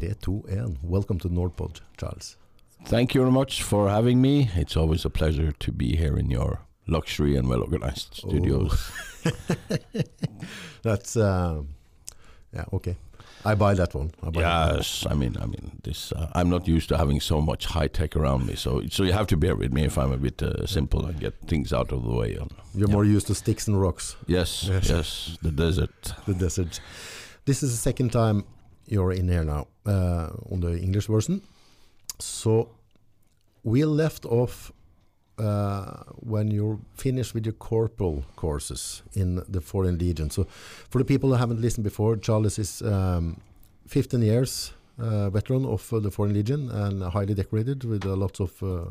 3, 2, 1. Welcome to Nordpod, Charles. Thank you very much for having me. It's always a pleasure to be here in your luxury and well organized studios. That's uh, yeah okay. I buy that one. I buy that one. Yes, I mean, I mean, this. Uh, I'm not used to having so much high tech around me, so so you have to bear with me if I'm a bit uh, simple and get things out of the way. Um, You're yeah. more used to sticks and rocks, Yes, Yes. yes, the desert. the desert. This is the second time you're in here now uh, on the English version. So we left off uh, when you're finished with your corporal courses in the Foreign Legion. So for the people who haven't listened before, Charles is um, 15 years uh, veteran of uh, the Foreign Legion and highly decorated with uh, lots of uh,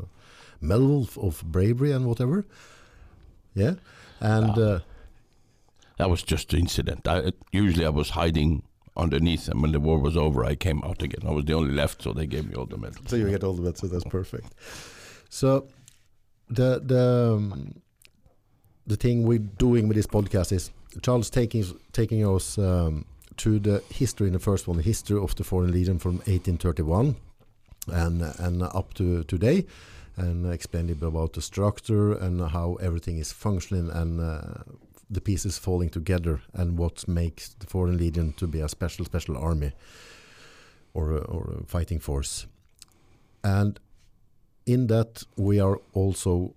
medals of bravery and whatever. Yeah, and Ah. uh, That was just an incident. I, usually, I was hiding underneath, and when the war was over, I came out again. I was the only left, so they gave me all the medals. So you get all the medals. so that's perfect. So the the um, the thing we're doing with this podcast is Charles taking taking us um, to the history in the first one, the history of the Foreign Legion from 1831 and and up to today, and explain a bit about the structure and how everything is functioning and uh, the pieces falling together and what makes the Foreign Legion to be a special special army or or a fighting force. And in that, we are also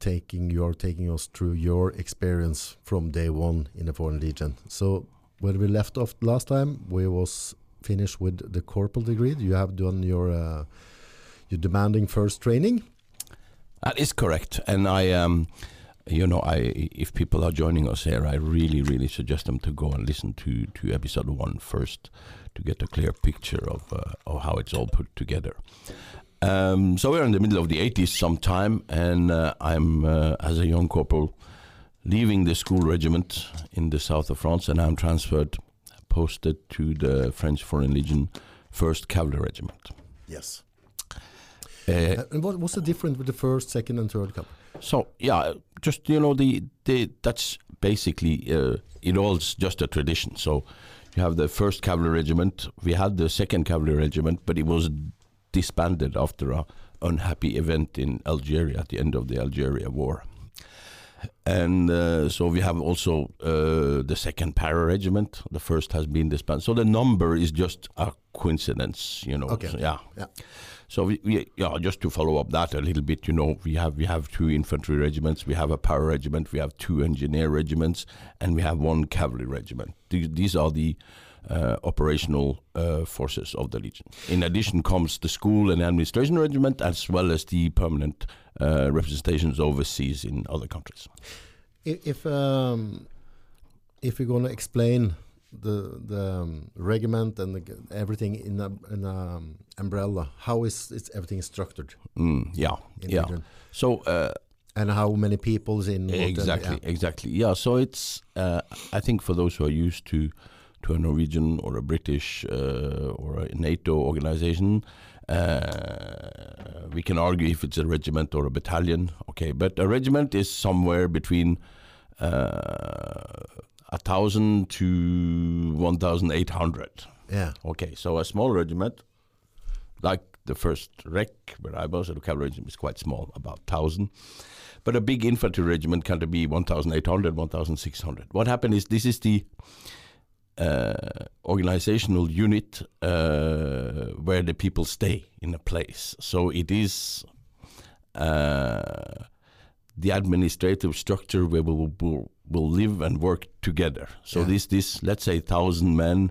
taking you are taking us through your experience from day one in the Foreign Legion. So where we left off last time, we was finished with the corporal degree. You have done your uh, your demanding first training. That is correct, and I um, you know, I if people are joining us here, I really, really suggest them to go and listen to to episode one first to get a clear picture of uh, of how it's all put together. Um, so we're in the middle of the 80s sometime, and uh, I'm uh, as a young corporal leaving the school regiment in the south of France, and I'm transferred, posted to the French Foreign Legion, First Cavalry Regiment. Yes. Uh, and what, what's the difference with the first, second, and third cup? So yeah, just you know the the that's basically uh, it all's just a tradition. So you have the first cavalry regiment. We had the second cavalry regiment, but it was disbanded after a unhappy event in Algeria at the end of the Algeria War. And uh, so we have also uh, the second para regiment. The first has been disbanded. So the number is just a coincidence, you know. Okay. So, yeah. Yeah. So we, we, yeah, just to follow up that a little bit, you know, we have we have two infantry regiments, we have a para regiment, we have two engineer regiments, and we have one cavalry regiment. These, are the uh, operational uh, forces of the legion. In addition, comes the school and administration regiment, as well as the permanent uh, representations overseas in other countries. If if, um, if we're going to explain the the um, regiment and the, everything in a, in a um, umbrella, how is it's everything structured Mm, yeah, in yeah. Legion? So. Uh, and how many people's in Exactly, yeah. exactly. Yeah, so it's uh, I think for those who are used to to a Norwegian or a British uh, or a NATO organization, uh, we can argue if it's a regiment or a battalion. Okay, but a regiment is somewhere between uh, a thousand to one thousand eight hundred. yeah Okay, so a small regiment, like the first rec where I was, the cavalry regiment is quite small, about 1,000. But a big infantry regiment can be 1,800, 1,600. What happened is this is the uh, organizational unit uh, where the people stay in a place. So it is uh, the administrative structure where we will, live and work together. So Yeah. this, this, let's say, thousand man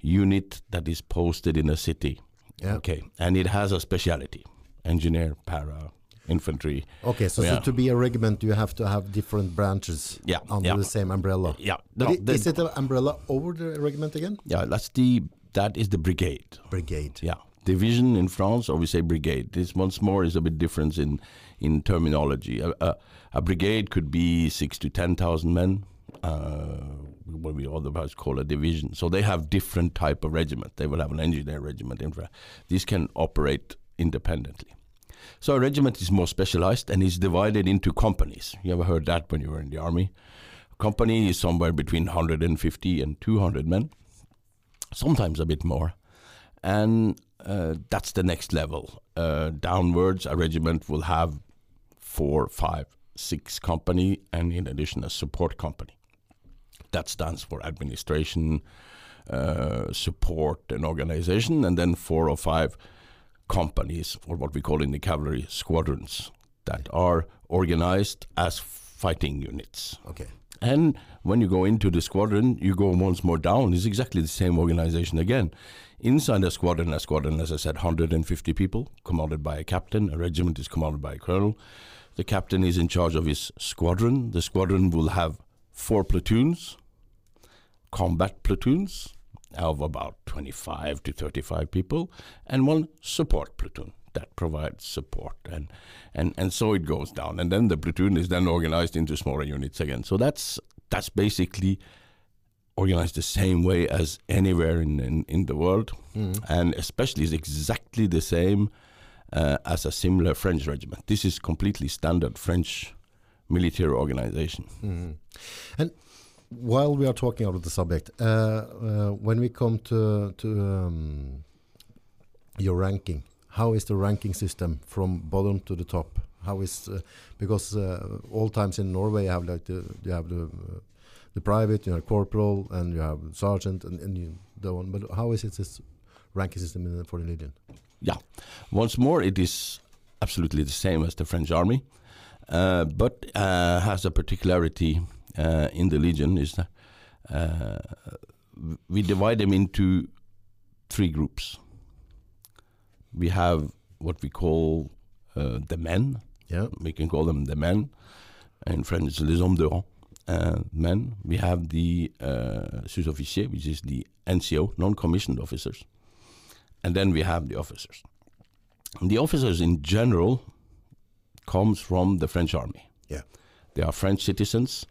unit that is posted in a city. Yeah. Okay, and it has a speciality: engineer, para, infantry. Okay, so, Yeah. so to be a regiment, you have to have different branches Yeah, under yeah. the same umbrella. Yeah, no, the- is it an umbrella over the regiment again? yeah, that's the that is the brigade. Brigade. Yeah, division in France, or we say brigade. This once more is a bit difference in in terminology. A, a, a brigade could be six to ten thousand men. Uh, what we otherwise call a division. So they have different type of regiment. They will have an engineer regiment. Infra. These can operate independently. So a regiment is more specialized and is divided into companies. You ever heard that when you were in the army? A company is somewhere between 150 and 200 men, sometimes a bit more. and uh, that's the next level. Uh, downwards, a regiment will have four, five, six company, and in addition, a support company. That stands for administration, uh, support, and organization, and then four or five companies, or what we call in the cavalry squadrons, that are organized as fighting units. Okay. And when you go into the squadron, you go once more down. It's exactly the same organization again. Inside a squadron, a squadron, as I said, 150 people, commanded by a captain. A regiment is commanded by a colonel. The captain is in charge of his squadron. The squadron will have four platoons, combat platoons of about 25 to 35 people, and one support platoon that provides support. And and and so it goes down. And then the platoon is then organized into smaller units again. So that's that's basically organized the same way as anywhere in in, in the world. Mm. And especially is exactly the same uh, as a similar French regiment this is completely standard French military organization Mhm. And while we are talking about the subject, uh, uh, when we come to to um, your ranking, how is the ranking system from bottom to the top? How is uh, because uh, all times in Norway you have like the you have the the private, you have corporal, and you have sergeant, and, and you the one. But how is it this ranking system in, the- for the legion? Yeah, once more, it is absolutely the same as the French army, uh, but uh, has a particularity uh, in the Legion is that uh, we divide them into three groups. We have what we call uh, the men. Yeah. We can call them the men. In French, it's les hommes de rang. Uh, men. We have the uh, sous-officiers, which is the NCO, non-commissioned officers. And then we have the officers. And the officers in general comes from the French army. Yeah. They are French citizens.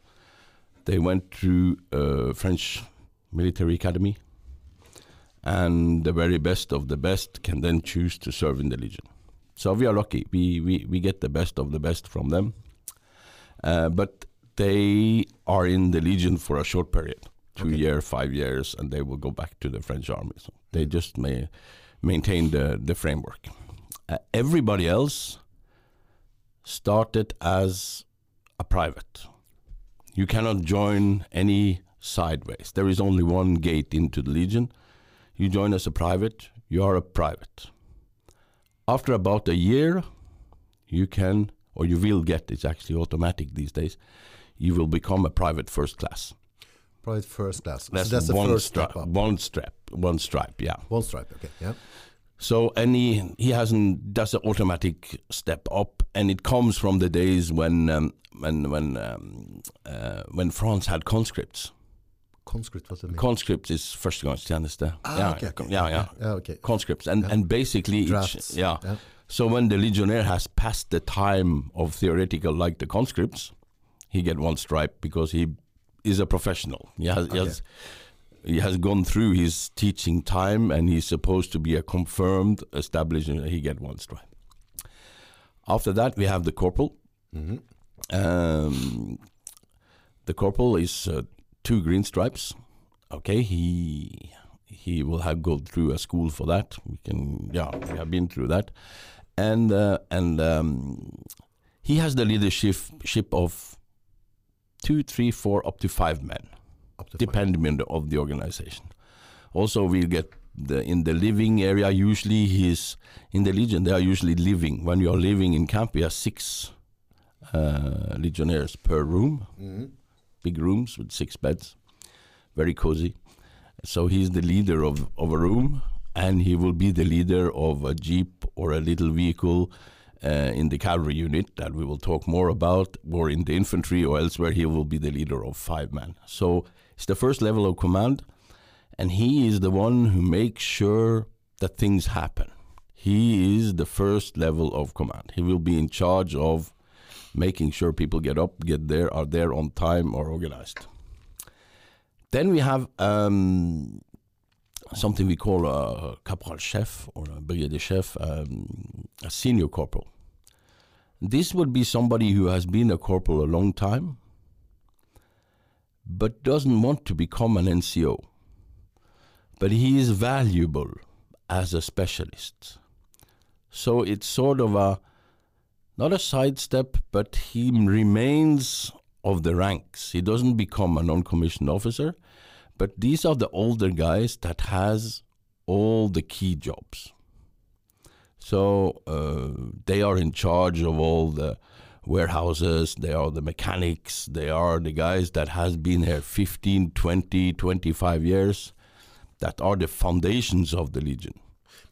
They went through uh, French military academy, and the very best of the best can then choose to serve in the Legion. So we are lucky. We we, we get the best of the best from them, uh, but they are in the Legion for a short period, two Okay. year, five years, and they will go back to the French army. So they just may maintain the the framework. Uh, everybody else started as a private. You cannot join any sideways. There is only one gate into the Legion. You join as a private, you are a private. After about a year, you can, or you will get, it's actually automatic these days, you will become a private first class. Private first class. So That's, that's the one first step up. One strap, one stripe, yeah. One stripe. Okay. Yeah. So and he, he hasn't does an automatic step up, and it comes from the days when um, when when um, uh, when France had conscripts. Conscript. What does it mean? Conscripts is førstegangstjeneste. Ah, yeah, okay, okay. yeah, yeah. Yeah. Okay. Conscripts, and Yeah. and basically, each, Drafts. yeah. Yeah. So when the legionnaire has passed the time of theoretical, like the conscripts, he get one stripe because he is a professional. He has, he has he has gone through his teaching time and he's supposed to be a confirmed established. He get one stripe. After that, we have the corporal. hmm Um, the corporal is uh, two green stripes. Okay, he he will have go through a school for that. We can, yeah, we have been through that, and uh, and um, he has the leadership ship of two, three, four, up to five men Up to five. depending on the, of the organization. Also, we get the in the living area. Usually, he's in the legion. They are usually living. When you are living in camp, you have six uh, legionnaires per room, Mhm. big rooms with six beds, very cozy. So he's the leader of of a room, and he will be the leader of a jeep or a little vehicle. Uh, in the cavalry unit that we will talk more about, or in the infantry or elsewhere, he will be the leader of five men. So it's the first level of command, and he is the one who makes sure that things happen. He is the first level of command. He will be in charge of making sure people get up, get there, are there on time, or organized. Then we have um, something we call a caporal chef or a brigadier chef, um, a senior corporal. This would be somebody who has been a corporal a long time, but doesn't want to become an NCO. But he is valuable as a specialist. So it's sort of a not a sidestep, but he remains of the ranks. He doesn't become a non-commissioned officer, but these are the older guys that has all the key jobs. So uh, they are in charge of all the warehouses, they are the mechanics, they are the guys that has been here 15, 20, 25 years that are the foundations of the Legion.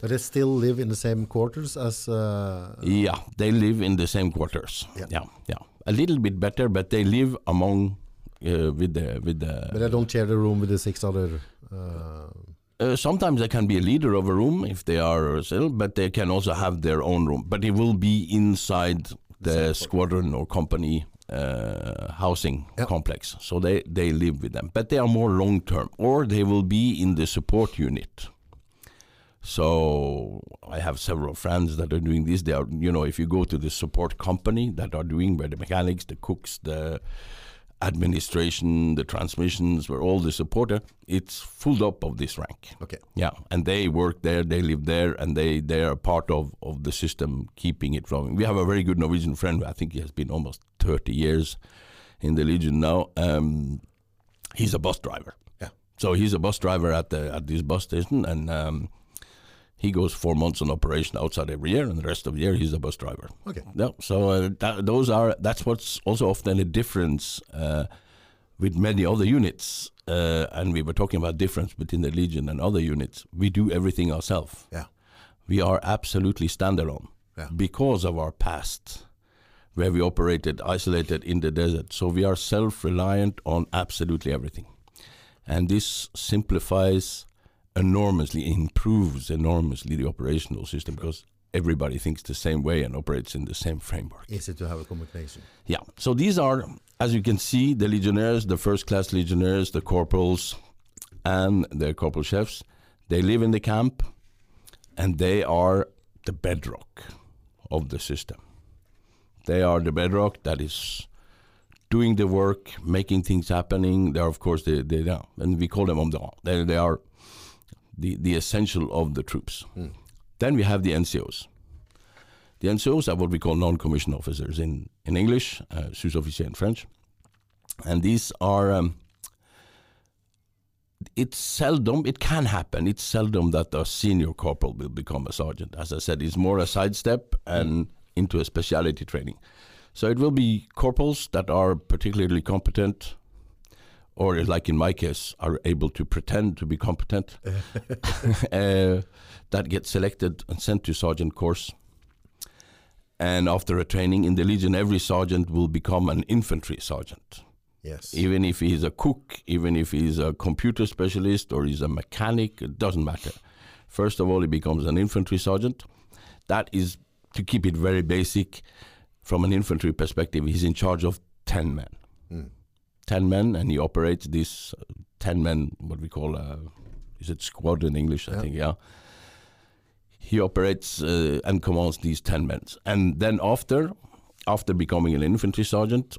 But they still live in the same quarters as. Uh, Yeah, they live in the same quarters. Yeah. yeah, yeah. A little bit better, but they live among uh, with the with the. but I don't share the room with the six other. Uh, Uh, sometimes they can be a leader of a room if they are still, but they can also have their own room. But it will be inside the squadron or company uh, housing Yeah. complex. So they, they live with them. But they are more long term, or they will be in the support unit. So I have several friends that are doing this. They are, you know, if you go to the support company that are doing where the mechanics, the cooks, the administration, the transmissions, where all the supporter, it's full up of this rank. okay. Yeah, and they work there, they live there, and they they are part of of the system keeping it flowing. We have a very good Norwegian friend. I think he has been almost thirty years in the Legion now. Um, he's a bus driver. Yeah. So he's a bus driver at the at this bus station, and um, he goes four months on operation outside every year, and the rest of the year he's a bus driver. Okay. Yeah. So uh, that, those are that's what's also often a difference uh, with many other units. Uh, and we were talking about difference between the Legion and other units. We do everything ourselves. Yeah. We are absolutely standalone Yeah. because of our past, where we operated isolated in the desert. So we are self-reliant on absolutely everything, and this simplifies enormously, improves enormously the operational system because everybody thinks the same way and operates in the same framework. Easy to have a communication. Yeah. So these are, as you can see, the legionnaires, the first class legionnaires, the corporals, and the corporal chefs. They live in the camp, and they are the bedrock of the system. They are the bedrock that is doing the work, making things happening. They are, of course, they, they are, and we call them hommes They, they are the, the essential of the troops. Then we have the NCOs. The NCOs are what we call non-commissioned officers in, in English, uh, sous-officier in French. And these are, um, it's seldom, it can happen, it's seldom that a senior corporal will become a sergeant. As I said, it's more a sidestep and into a speciality training. So it will be corporals that are particularly competent, or like in my case, are able to pretend to be competent, uh, that get selected and sent to sergeant course. And after a training in the Legion, every sergeant will become an infantry sergeant. Yes. Even if he's a cook, even if he's a computer specialist or he's a mechanic, it doesn't matter. First of all, he becomes an infantry sergeant. That is, to keep it very basic, from an infantry perspective, he's in charge of 10 men. Mm. 10 men, and he operates this uh, 10 men, what we call, uh, is it squad in English? I Yeah. think, yeah. He operates uh, and commands these 10 men. And then after, after becoming an infantry sergeant,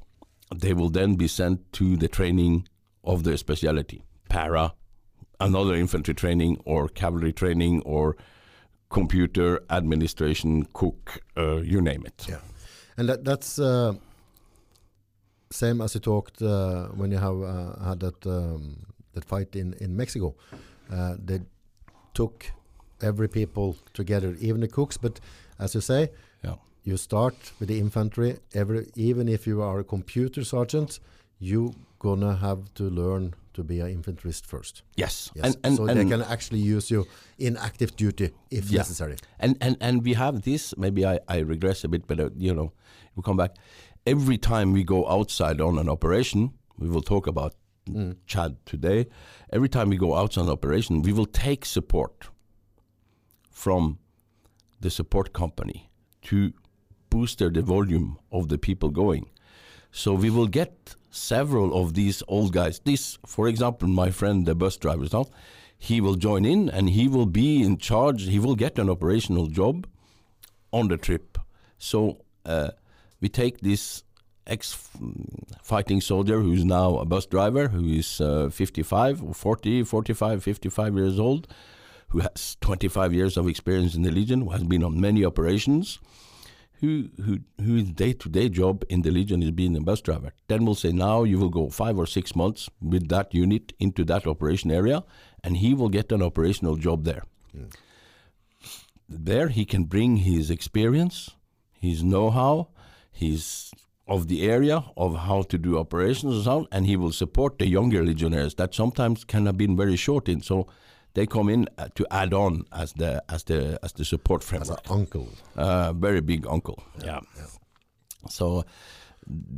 they will then be sent to the training of their specialty, para, another infantry training or cavalry training or computer administration, cook, uh, you name it. Yeah. And that, that's uh, same as you talked uh, when you have uh, had that um, that fight in in Mexico. Uh, they took every people together, even the cooks. But as you say, Yeah. you start with the infantry. Every even if you are a computer sergeant, you gonna have to learn to be an infanterist first. Yes, Yes. and and so and, they can actually use you in active duty if Yeah. necessary. and and and we have this. Maybe I I regress a bit, but uh, you know, we come back. Every time we go outside on an operation, we will talk about Chad today. Every time we go outside on an operation, we will take support from the support company to boost the volume of the people going. So we will get several of these old guys. This, for example, my friend, the bus driver, now, he will join in and he will be in charge. He will get an operational job on the trip. So uh, we take this ex-fighting soldier who's now a bus driver, who is uh, 55 or 40, 45, 55 years old, who has 25 years of experience in the Legion, who has been on many operations, who who whose day-to-day job in the Legion is being a bus driver. Then we'll say now you will go five or six months with that unit into that operation area, and he will get an operational job there. There he can bring his experience, his know-how, his of the area of how to do operations and so on, and he will support the younger legionnaires that sometimes can have been very short in. So they come in uh, to add on as the as the as the support As an uncle. Uh, very big uncle. Yeah. So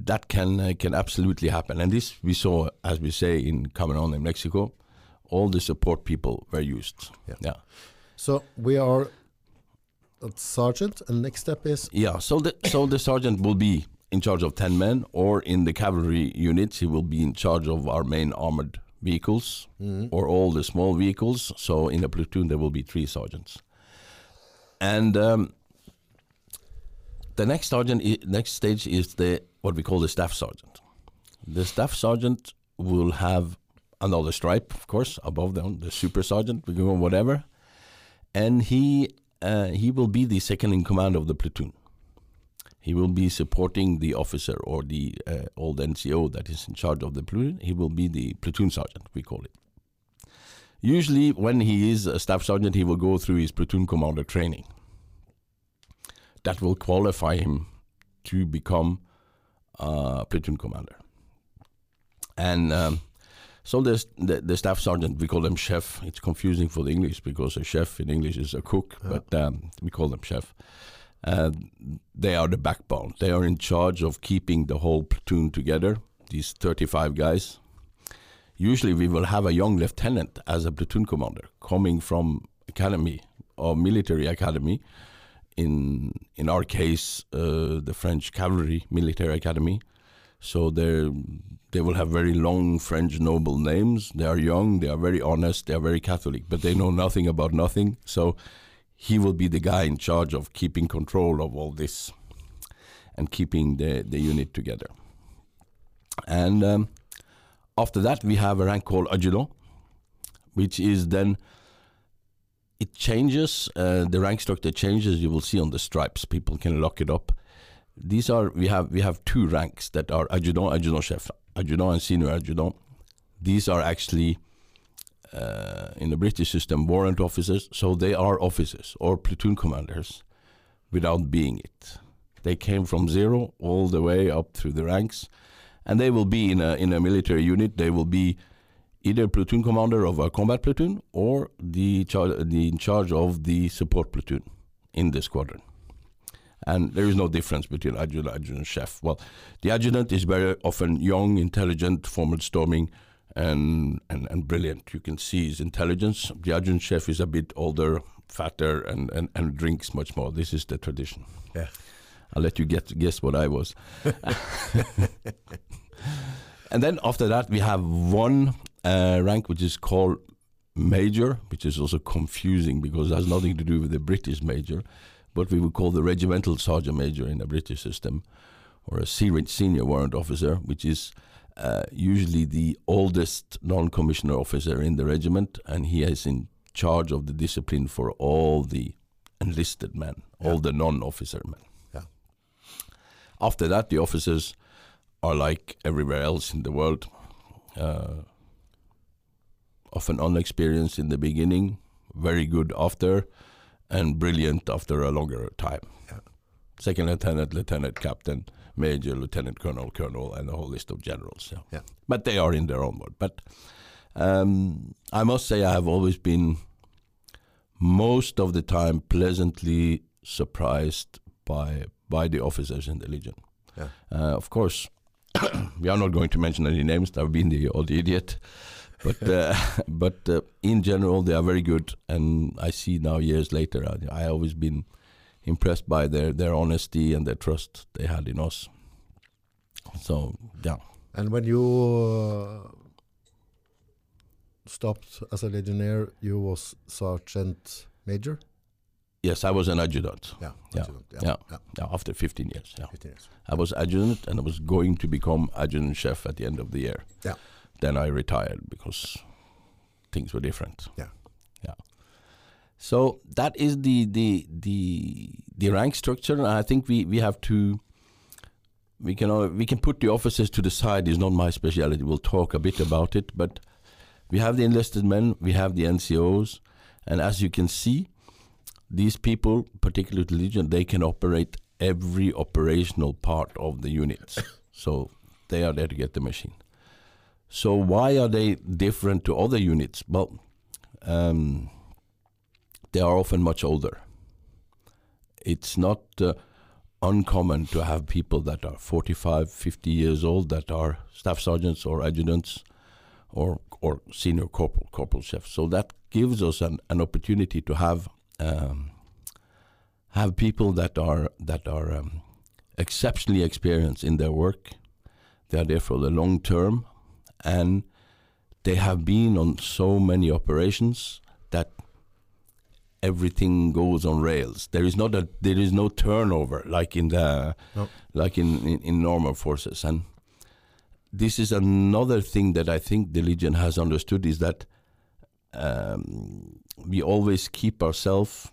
that can uh, can absolutely happen, and this we saw, as we say in Camerone in Mexico, all the support people were used. Yeah. yeah. So we are sergeant, and next step is Yeah, so the so the sergeant will be in charge of ten men, or in the cavalry units, he will be in charge of our main armored vehicles or all the small vehicles. So in a platoon, there will be three sergeants, and um, the next sergeant, next stage is the what we call the staff sergeant. The staff sergeant will have another stripe, of course, above them, the super sergeant, whatever, and he uh, he will be the second in command of the platoon. He will be supporting the officer or the uh, old NCO that is in charge of the platoon. He will be the platoon sergeant, we call it. Usually, when he is a staff sergeant, he will go through his platoon commander training. That will qualify him to become a platoon commander. And um, so there's the, the staff sergeant, we call them chef. It's confusing for the English because a chef in English is a cook, but um, we call them chef. Uh, they are the backbone. They are in charge of keeping the whole platoon together. These 35 guys. Usually, we will have a young lieutenant as a platoon commander coming from academy or military academy. In in our case, uh, the French cavalry military academy. So they they will have very long French noble names. They are young. They are very honest. They are very Catholic, but they know nothing about nothing. So he will be the guy in charge of keeping control of all this and keeping the, the unit together. And um, after that, we have a rank called adjutant, which is then it changes. Uh, the rank structure changes. You will see on the stripes. People can lock it up. These are we have we have two ranks that are adjutant, adjutant chef, adjutant, and senior adjutant. These are actually uh, in the British system warrant officers, so they are officers or platoon commanders without being it. They came from zero all the way up through the ranks, and they will be in a in a military unit. They will be either platoon commander of a combat platoon or the char- the in charge of the support platoon in the squadron. And there is no difference between adjutant, adjutant, chef. Well, the adjutant is very often young, intelligent, formal storming, and, and and brilliant. You can see his intelligence. The adjutant chef is a bit older, fatter, and, and, and drinks much more. This is the tradition. Yeah. I'll let you get guess what I was. and then after that, we have one uh, rank which is called major, which is also confusing because it has nothing to do with the British major, but we would call the regimental sergeant major in the British system, or a senior warrant officer, which is uh, usually the oldest non-commissioner officer in the regiment, and he is in charge of the discipline for all the enlisted men, all the non-officer men. Yeah. After that, the officers are like everywhere else in the world, uh, often unexperienced in the beginning, very good after, and brilliant after a longer time. Yeah. Second lieutenant, lieutenant captain, major, lieutenant colonel, colonel, and a whole list of generals. Yeah. Yeah. But they are in their own mode. But um, I must say, I have always been most of the time pleasantly surprised by by the officers in the Legion. Yeah. Uh, of course, we are not going to mention any names. That would be the old idiot. But uh, but uh, in general, they are very good, and I see now years later, I, I always been impressed by their their honesty and their trust they had in us. So yeah, And when you uh, stopped as a legionnaire, you was sergeant major. yes, I was an adjutant. Yeah. Yeah. adjutant, Yeah. yeah. yeah. Yeah, after 15 years. Yeah. 15 years. I was adjutant and I was going to become adjutant chef at the end of the year. Yeah. Then I retired because things were different. Yeah. Yeah. So that is the the the the rank structure, and I think we we have to. We can uh, we can put the officers to the side. It's not my specialty. We'll talk a bit about it, but we have the enlisted men, we have the NCOs, and as you can see, these people, particularly the Legion, they can operate every operational part of the units. so they are there to get the machine. So why are they different to other units? Well, um, they are often much older. It's not uh, uncommon to have people that are 45, 50 years old that are staff sergeants or adjutants or or senior corporal, corporal chef. So that gives us an, an opportunity to have um, have people that are that are um, exceptionally experienced in their work. They are there for the long term, and they have been on so many operations that everything goes on rails. There is not a there is no turnover like in the No. like in, in, in normal forces. And this is another thing that I think the Legion has understood is that um, we always keep ourselves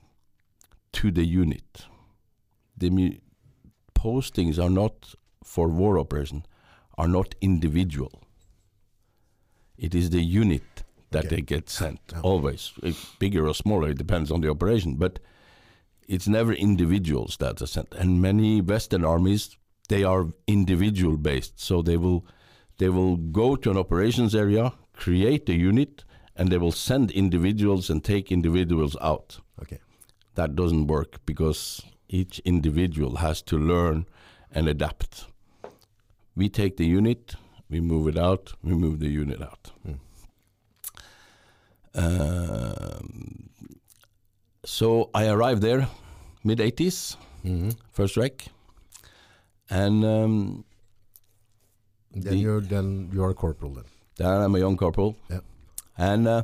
to the unit. The mu- postings are not for war operation, are not individual. It is the unit that Okay. they get sent Yeah. always, if bigger or smaller. It depends on the operation, but it's never individuals that are sent. And many Western armies they are individual based, so they will they will go to an operations area, create a unit, and they will send individuals and take individuals out. Okay. That doesn't work because each individual has to learn and adapt. We take the unit, we move it out, we move the unit out. Mm. Um, so I arrived there mid 80s, hmm first rec, and um, Then The- you're then you're a corporal then. There I'm a young corporal. Yeah. And uh,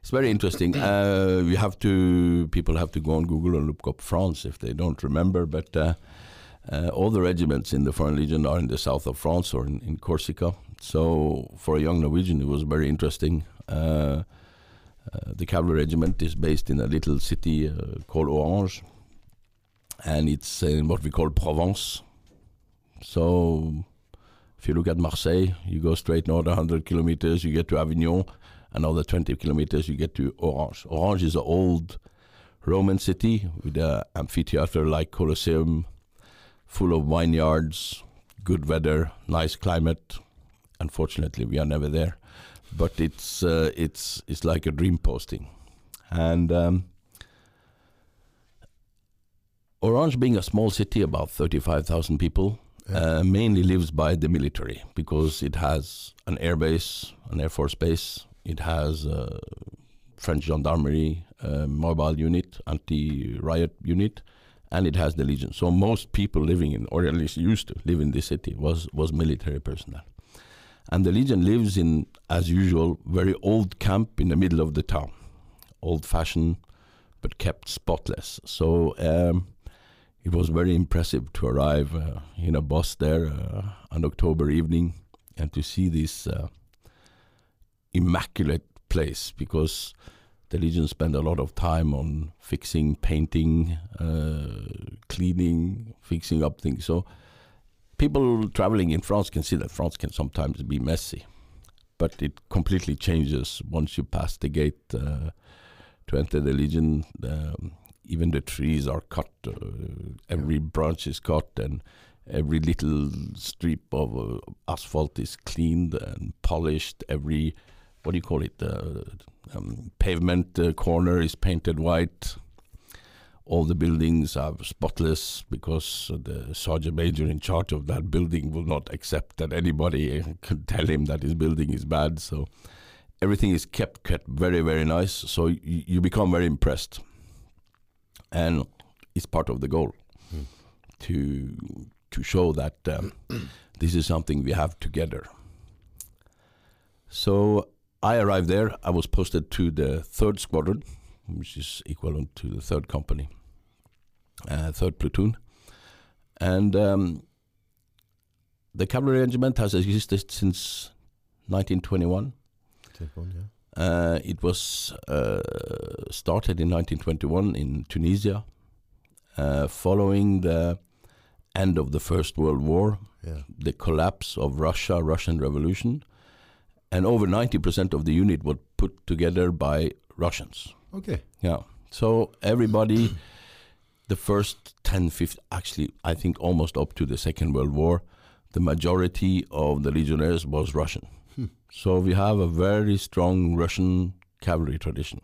it's very interesting. Uh, you have to people have to go on Google and look up France if they don't remember. But uh, uh, all the regiments in the Foreign Legion are in the south of France or in, in Corsica. So for a young Norwegian, it was very interesting. Uh, uh, the cavalry regiment is based in a little city uh, called Orange, and it's in what we call Provence. So if you look at Marseille, you go straight north 100 kilometers, you get to Avignon. Another 20 kilometers, you get to Orange. Orange is an old Roman city with an amphitheater like Colosseum, full of vineyards, good weather, nice climate. Unfortunately, we are never there, but it's uh, it's it's like a dream posting, and um, Orange being a small city, about 35,000 people, Yeah. uh, mainly lives by the military because it has an air base, an air force base. It has a French gendarmerie mobile unit, anti-riot unit, and it has the Legion. So most people living in, or at least used to live in this city, was was military personnel. And the Legion lives in, as usual, very old camp in the middle of the town, old-fashioned, but kept spotless. So. Um, it was very impressive to arrive uh, in a bus there uh, on October evening and to see this uh, immaculate place because the Legion spend a lot of time on fixing, painting, uh, cleaning, fixing up things. So people traveling in France can see that France can sometimes be messy, but it completely changes once you pass the gate uh, to enter the Legion. Um, even the trees are cut, uh, every branch is cut, and every little strip of uh, asphalt is cleaned and polished. Every, what do you call it, The um, pavement uh, corner is painted white. All the buildings are spotless because the sergeant major in charge of that building will not accept that anybody can tell him that his building is bad. So everything is kept kept very very nice. So you, you become very impressed and it's part of the goal Mm. to to show that um, this is something we have together. So I arrived there. I was posted to the third squadron, which is equivalent to the third company, uh, third platoon, and um, the cavalry regiment has existed since 1921 Take one, yeah. Uh, it was uh, started in 1921 in Tunisia, uh, following the end of the First World War, Yeah. the collapse of Russia, Russian Revolution, and over 90% of the unit was put together by Russians. Okay. Yeah. So everybody, the first 10, 15, actually, I think almost up to the Second World War, the majority of the legionnaires was Russian. Hmm. So we have a very strong Russian cavalry tradition.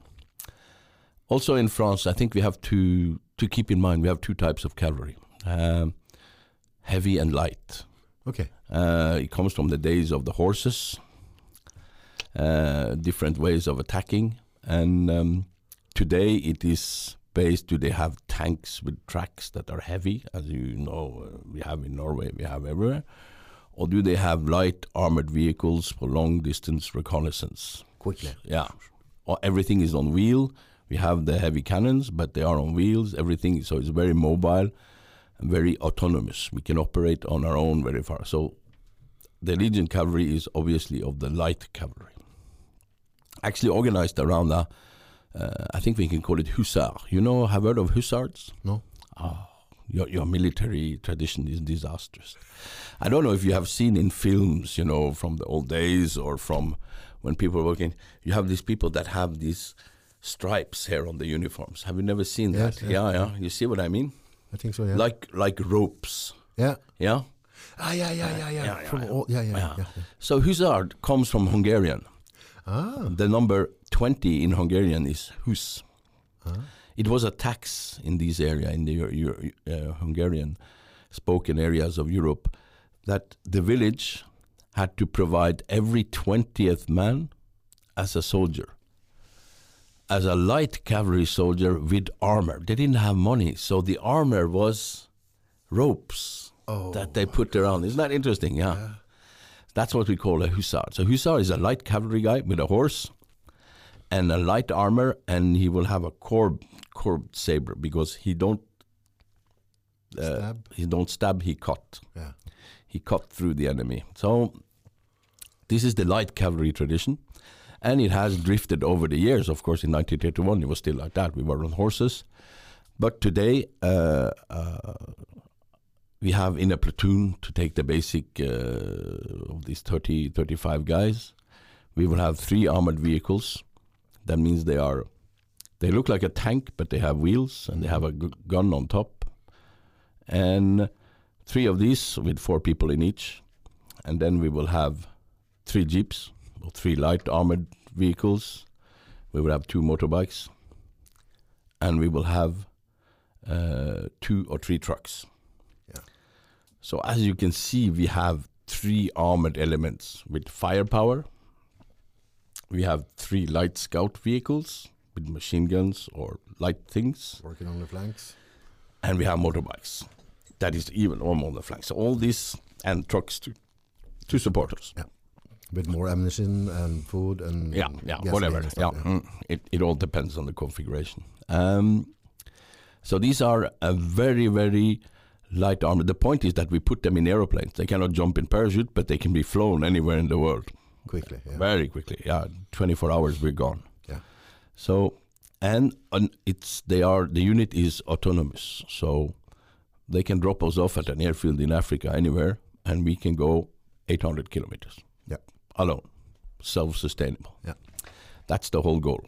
Also in France, I think we have to to keep in mind we have two types of cavalry, um, heavy and light. Okay. Uh, it comes from the days of the horses, uh, different ways of attacking, and um, today it is based. Do they have tanks with tracks that are heavy, as you know uh, we have in Norway, we have everywhere, or do they have light armored vehicles for long distance reconnaissance? Quickly. Yeah, or everything is on wheel. We have the heavy cannons, but they are on wheels. Everything, so it's very mobile and very autonomous. We can operate on our own very far. So the Legion cavalry is obviously of the light cavalry. Actually organized around a, uh, I think we can call it hussar. You know, have heard of hussars? No. Oh, your, your military tradition is disastrous. I don't know if you have seen in films, you know, from the old days or from when people were working, you have these people that have these stripes here on the uniforms. Have you never seen Yes, that? yeah, yeah. yeah. You see what I mean? I think so. Yeah. Like like ropes. Yeah. Yeah. Ah, yeah, yeah, yeah, yeah. yeah, From yeah. all, yeah, yeah, Yeah. yeah. yeah. So hussar comes from Hungarian. Ah. The number 20 in Hungarian is hus. ah. It was a tax in this area, in the uh, Hungarian spoken areas of Europe, that the village had to provide every 20th man as a soldier, as a light cavalry soldier with armor. They didn't have money, so the armor was ropes Oh. that they put around. Isn't that interesting? Yeah. That's what we call a hussar. So hussar is a light cavalry guy with a horse and a light armor, and he will have a corb corbed saber because he don't uh, Stab. he don't stab, he cut. Yeah. He cut through the enemy. So this is the light cavalry tradition, and it has drifted over the years. Of course, in 1931 it was still like that. We were on horses, but today uh, uh, we have in a platoon to take the basic uh, of these 30, 35 guys. We will have three armored vehicles. That means they are they look like a tank, but they have wheels and they have a gun on top, and three of these with four people in each, and then we will have three jeeps or three light armored vehicles. We will have two motorbikes, and we will have uh, two or three trucks. Yeah. So as you can see, we have three armored elements with firepower. We have three light scout vehicles with machine guns or light things, Working on the flanks. and we have motorbikes. That is even more on the flanks. So all this and trucks to to support us. Yeah. With more ammunition and food and Yeah, yeah, whatever. and Yeah, stuff, mm, it it all depends on the configuration. Um, so these are a very very light armor. The point is that we put them in aeroplanes. They cannot jump in parachute, but they can be flown anywhere in the world Quickly. Yeah. very quickly. Yeah, 24 hours we're gone. Yeah. So and and it's they are the unit is autonomous, so they can drop us off at an airfield in Africa anywhere, and we can go 800 kilometers. Yeah. alone, self-sustainable. Yeah. that's the whole goal.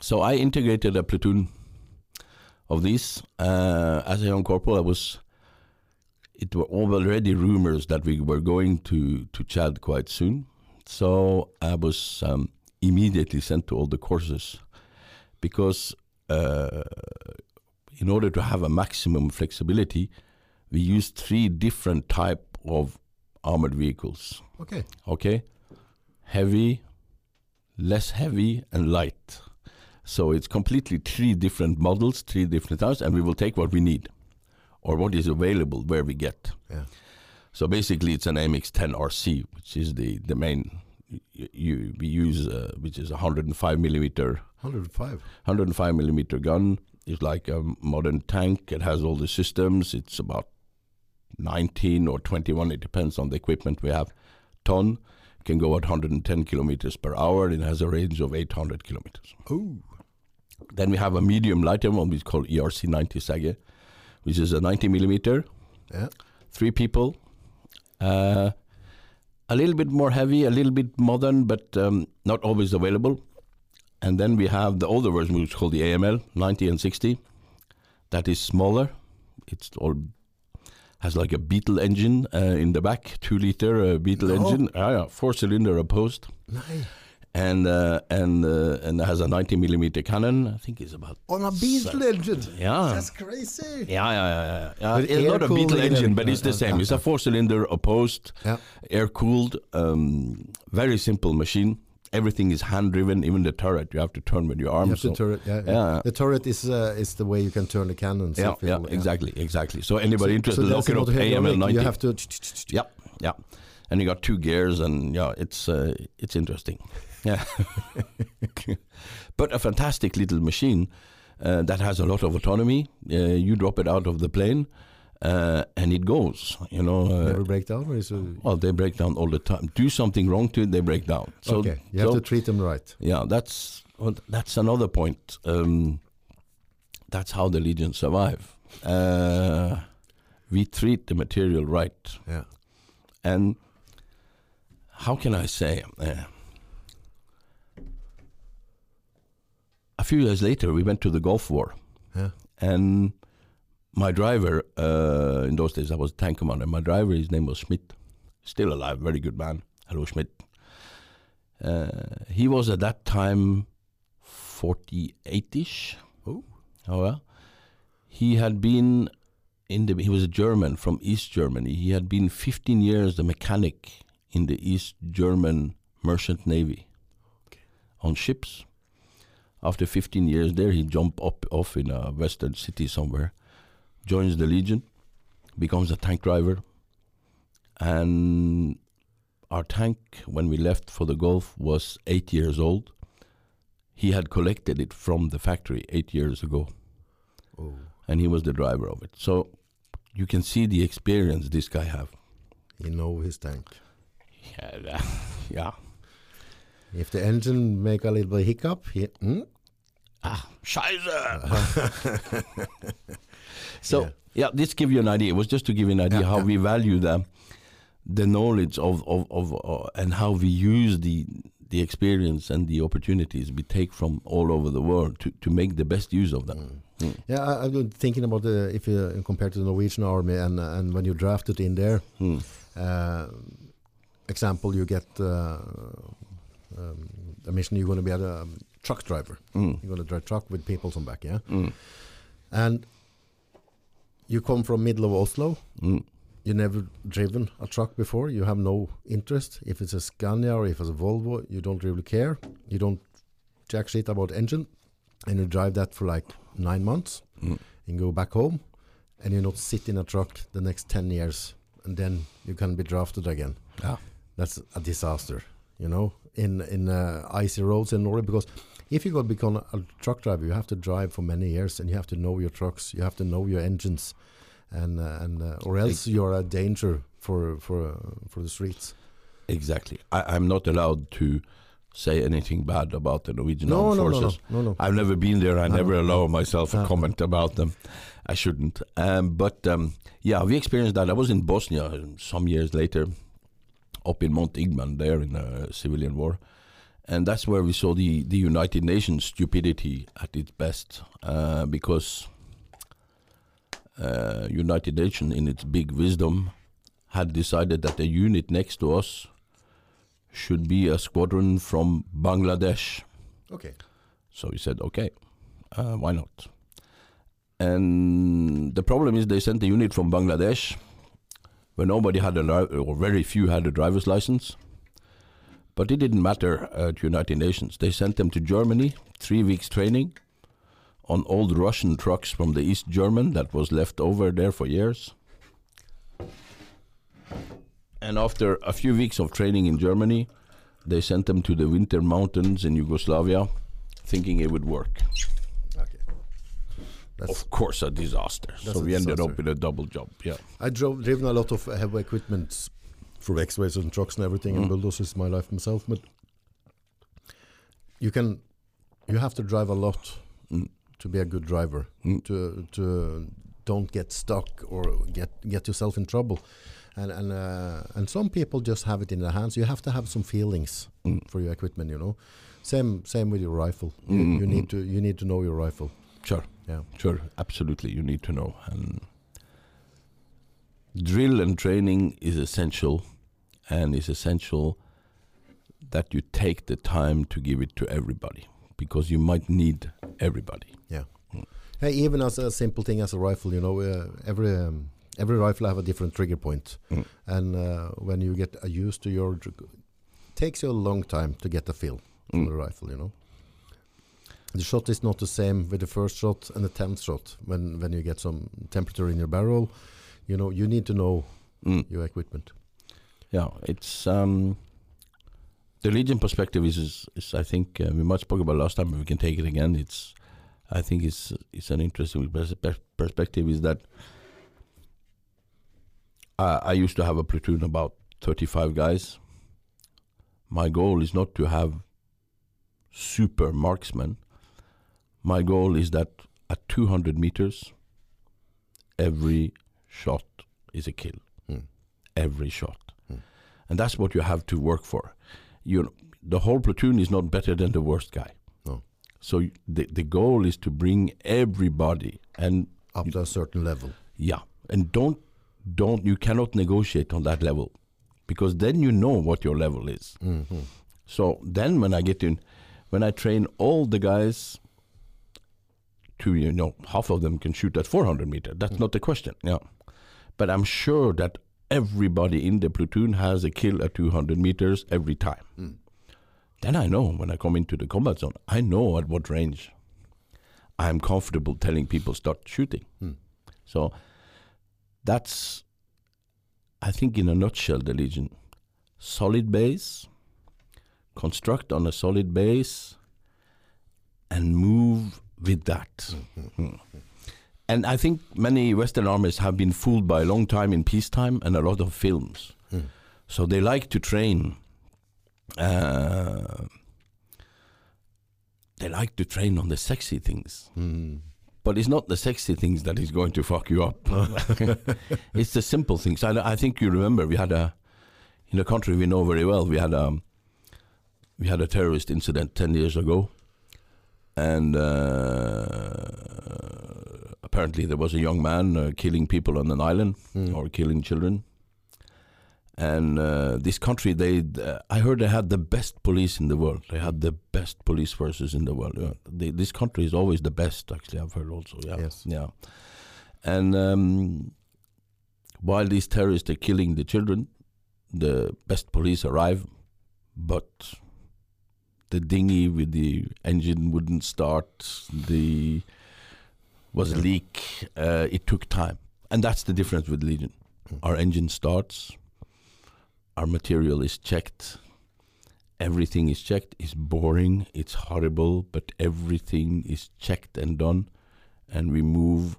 So I integrated a platoon of these uh, as a young corporal. I was. It were already rumors that we were going to to Chad quite soon, so I was um, immediately sent to all the courses because uh, in order to have a maximum flexibility, we used three different type of armored vehicles. Okay. Okay, heavy, less heavy, and light. So it's completely three different models, three different types, and we will take what we need or what is available where we get. Yeah. So basically, it's an AMX-10 RC, which is the the main. You, you we use uh, which is a 105 millimeter 105. 105 millimeter gun. It's like a modern tank. It has all the systems. It's about 19 or 21. It depends on the equipment we have. Ton can go at 110 kilometers per hour. It has a range of 800 kilometers. Oh. Then we have a medium lighter one, which is called ERC 90 Sagaie, which is a 90 millimeter, Yeah. three people, uh, a little bit more heavy, a little bit modern, but um, not always available. And then we have the older version, which is called the AML 90 and 60. That is smaller. It's all has like a Beetle engine uh, in the back, two liter uh, Beetle No. engine, ah, yeah, four cylinder opposed, Nej. And uh, and uh, and has a 90 millimeter cannon. I think it's about On a Beetle engine. yeah. That's crazy. Yeah, yeah, yeah, yeah. It's not a Beetle engine, but it's the same. It's a four-cylinder opposed, Yeah. air-cooled, um, very simple machine. Everything is hand-driven, even the turret. You have to turn with your You arms. have the turret. Yeah, yeah. Yeah. The turret is uh, is the way you can turn the cannons. yeah, yeah, will, exactly, exactly. So anybody interested, so look it up. AML 90. You have to. Yeah, yeah. And you got two gears, and yeah, it's uh, it's interesting. Yeah, but a fantastic little machine uh, that has a lot of autonomy. Uh, you drop it out of the plane, uh, and it goes. You know. Uh, Never break down, or is it? Well, they break down all the time. Do something wrong to it, they break down. So, okay, you have so- to treat them right. yeah, that's well, that's another point. Um, that's how the legions survive. Uh, we treat the material right, Yeah. and how can I say? Uh, a few years later, we went to the Gulf War, Yeah. and my driver uh, in those days I was a tank commander. My driver, his name was Schmidt, still alive, very good man. Hello, Schmidt. Uh, he was at that time 48ish. Oh. Oh well. He had been in the. He was a German from East Germany. He had been 15 years the mechanic in the East German merchant navy on ships. After 15 years there, he jumped up off in a western city somewhere, joins the Legion, becomes a tank driver, and our tank when we left for the Gulf was eight years old. He had collected it from the factory eight years ago, Oh. and he was the driver of it. So you can see the experience this guy have. He know his tank. Yeah, yeah. If the engine make a little hiccup, he, hmm? Ah, Scheiße. so Yeah. yeah. this give you an idea. It was just to give you an idea Yeah, how yeah. we value the the knowledge of of, of uh, and how we use the the experience and the opportunities we take from all over the world to, to make the best use of them. Mm. Yeah, I, I've been thinking about the if you compare to the Norwegian army and and when you drafted in there, Mm. uh, example you get uh, um, a mission you're going to be at a um, truck driver. Mm. You're going to drive truck with people on back, yeah. Mm. And you come from middle of Oslo. Mm. You never driven a truck before. You have no interest. If it's a Scania or if it's a Volvo, you don't really care. You don't jack shit about engine, and you drive that for like nine months, Mm. and go back home, and you not sit in a truck the next ten years, and then you can be drafted again. Yeah. That's a disaster, you know, in in uh, icy roads in Norway. Because if you're going to become a truck driver, you have to drive for many years, and you have to know your trucks, you have to know your engines, and uh, and uh, or else you're a danger for for uh, for the streets. Exactly. I, I'm not allowed to say anything bad about the Norwegian No, armed no, no, no, no, no. I've never been there. I never allow myself a comment about them. I shouldn't. Um, but um, yeah, we experienced that. I was in Bosnia some years later, up in Mount Igman, there in the civilian war, and that's where we saw the the United Nations stupidity at its best, uh, because uh, United Nations, in its big wisdom, had decided that the unit next to us should be a squadron from Bangladesh. Okay. So we said, okay, uh, why not? And the problem is they sent a unit from Bangladesh where nobody had a, or very few had a driver's license. But it didn't matter to United Nations. They sent them to Germany, three weeks training on old Russian trucks from the East German that was left over there for years. And after a few weeks of training in Germany, they sent them to the winter mountains in Yugoslavia, thinking it would work. Okay. That's Of course, a disaster. So we ended up with a double job. Yeah. I drove driven a lot of heavy equipment through X-rays and trucks and everything, and Mm. bulldozers my life myself. But you can, you have to drive a lot Mm. to be a good driver. Mm. To to don't get stuck or get get yourself in trouble. And and uh, and some people just have it in their hands. You have to have some feelings Mm. for your equipment. You know, same same with your rifle. You, Mm, you need to you need to know your rifle. Sure. Yeah. Sure, absolutely. You need to know. And drill and training is essential, and it's essential that you take the time to give it to everybody because you might need everybody. Yeah. Hey, even as a simple thing as a rifle, you know, uh, every um, every rifle have a different trigger point, Mm. and uh, when you get used to your, takes you a long time to get the feel for Mm. the rifle. You know, the shot is not the same with the first shot and the tenth shot. When when you get some temperature in your barrel, you know, you need to know Mm. your equipment. Yeah, it's um, the Legion perspective is, is, is I think uh, we much spoke about last time, but we can take it again. It's I think it's it's an interesting pers- pers- perspective. Is that I, I used to have a platoon about thirty five guys. My goal is not to have super marksmen. My goal is that at two hundred meters, every shot is a kill. Mm. Every shot. And that's what you have to work for. You, the whole platoon is not better than the worst guy. No. So the the goal is to bring everybody, and Up to a certain level. yeah, and don't don't you cannot negotiate on that level, because then you know what your level is. Mhm. So then when I get in, when I train all the guys to you know half of them can shoot at 400 meter. That's Mm. not the question. Yeah, but I'm sure that everybody in the platoon has a kill at 200 meters every time. Mm. Then I know when I come into the combat zone, I know at what range I'm comfortable telling people start shooting. Mm. So that's, I think, in a nutshell, the Legion. Solid base, construct on a solid base, and move with that. Mm. And I think many Western armies have been fooled by a long time in peacetime and a lot of films. Mm. So they like to train. Uh, they like to train on the sexy things. Mm. But it's not the sexy things that is going to fuck you up. it's the simple things. I, I think you remember we had a in a country we know very well. We had a we had a terrorist incident ten years ago, and uh, apparently there was a young man uh, killing people on an island Mm. or killing children. And uh, this country, they, I heard they had the best police in the world. They had the best police forces in the world. Yeah. They, this country is always the best. Actually, I've heard also. Yeah, Yes. yeah. And um, while these terrorists are killing the children, the best police arrive, but the dinghy with the engine wouldn't start. The was a leak. Uh, it took time, and that's the difference with Legion. Mm. Our engine starts. Our material is checked. Everything is checked. It's boring. It's horrible, but everything is checked and done, and we move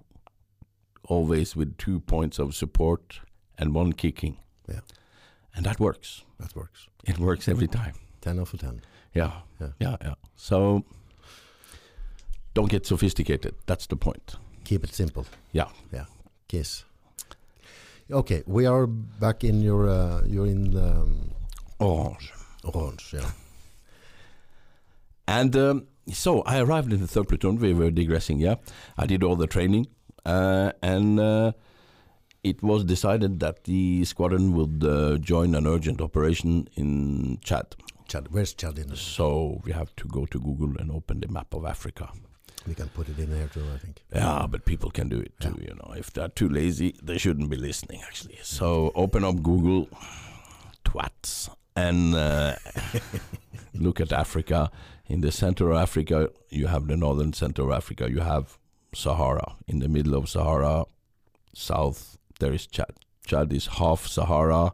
always with two points of support and one kicking. Yeah. and that works. That works. It works every time. Ten out of ten. Yeah, Yeah. yeah, yeah. So don't get sophisticated. That's the point. Keep it simple. Yeah. Yeah. Kiss. Okay, we are back in your. Uh, you're in um, Orange. Orange. Yeah. And um, so I arrived in the third platoon. We were digressing. Yeah, I did all the training, uh, and uh, it was decided that the squadron would uh, join an urgent operation in Chad. Chad. Where's Chad in? So we have to go to Google and open the map of Africa. We can put it in there too. I think. Yeah, but people can do it too. You know, if they're too lazy, they shouldn't be listening. Actually, so open up Google, twats, and uh, look at Africa. In the center of Africa, you have the northern center of Africa. You have Sahara. In the middle of Sahara, south there is Chad. Chad is half Sahara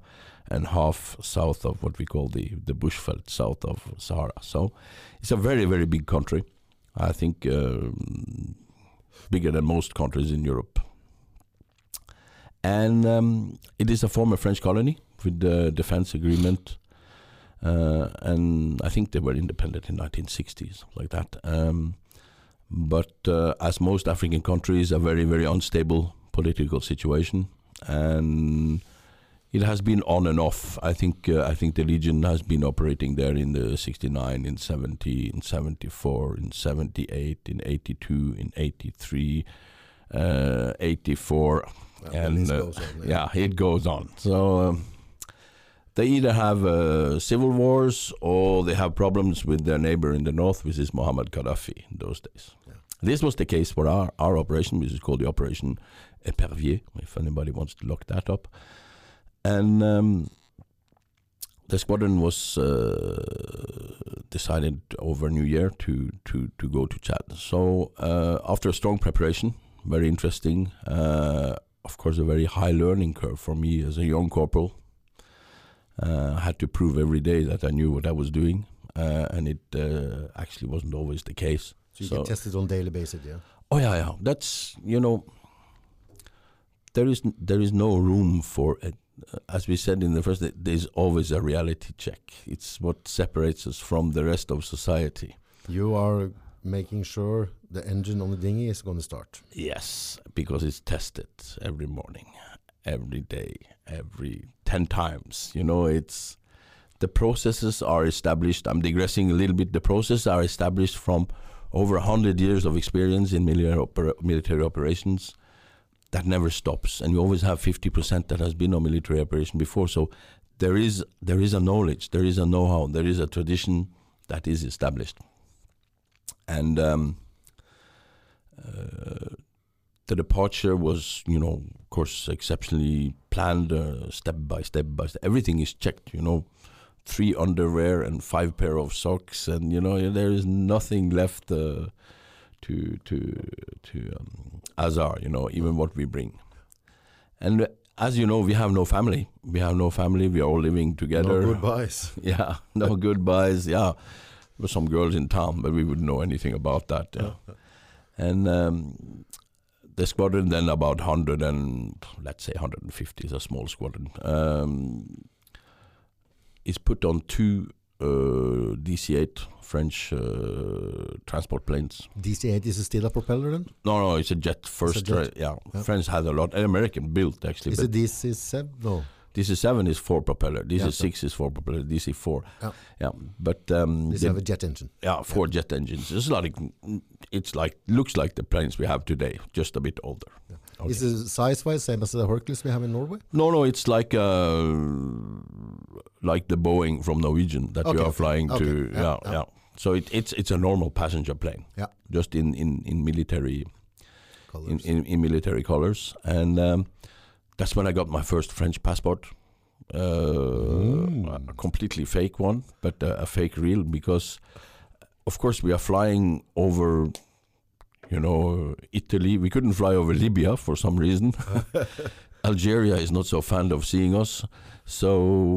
and half south of what we call the the bushveld, south of Sahara. So it's a very very big country. I think um, bigger than most countries in Europe. And um, it is a former French colony with the defense agreement. Uh, and I think they were independent in 1960s, like that. Um, but uh, as most African countries, a very, very unstable political situation, and it has been on and off. I think uh, I think the Legion has been operating there in the 69, in 70, in 74, in 78, in 82, in 83, uh, 84, Yeah, and uh, on, yeah, it goes on. So um, they either have uh, civil wars or they have problems with their neighbor in the north, which is Muhammad Gaddafi in those days. Yeah. This was the case for our, our operation, which is called the Operation Epervier, if anybody wants to look that up. And um, the squadron was uh, decided over New Year to, to, to go to Chad. So uh, after a strong preparation, very interesting, uh, of course, a very high learning curve for me as a young corporal. Uh, I had to prove every day that I knew what I was doing, uh, and it uh, actually wasn't always the case. So you So- get tested on daily basis, yeah. Oh yeah, yeah. That's you know, there is there is no room for it. As we said in the first, day, there's always a reality check. It's what separates us from the rest of society. You are making sure the engine on the dinghy is going to start. Yes, because it's tested every morning, every day, every 10 times. You know, it's the processes are established. I'm digressing a little bit. The processes are established from over 100 years of experience in military, opera- military operations that never stops. And you always have 50% that has been on military operation before. So there is there is a knowledge, there is a know-how, there is a tradition that is established. And um, uh, the departure was, you know, of course, exceptionally planned, uh, step by step by step. Everything is checked, you know, three underwear and five pair of socks, and you know, there is nothing left uh, to to to um, Azar, you know, even what we bring. And as you know, we have no family. We have no family. We are all living together. No goodbyes. Yeah, no goodbyes. Yeah, there were some girls in town, but we wouldn't know anything about that. Yeah. And um, the squadron then about 100 and let's say 150 is a small squadron. Um, is put on two uh, DC-8 French uh, transport planes. DC-8 is it still a propeller then? No, no, it's a jet first. jet. yeah. Yeah. French had a lot. An American built actually. Is it DC-7? No. DC-7 is four propeller. Yeah, DC-6 is four propeller. DC-4. Yeah. yeah. But um, they- have a jet engine. Yeah, four jet engines. It's like it's like looks like the planes we have today, just a bit older. Okay. Is it size-wise same as the Hercules we have in Norway? No, no, it's like uh, like the Boeing from Norwegian that Okay, you are flying to. okay, yeah, Yeah, yeah. So it, it's it's a normal passenger plane. Yeah. Just in in in military in, Colors. in, in military colors, and um, that's when I got my first French passport. Uh, Mm. A completely fake one, but uh, a fake real because, of course, we are flying over, you know, Italy. We couldn't fly over Libya for some reason. Algeria is not so fond of seeing us, so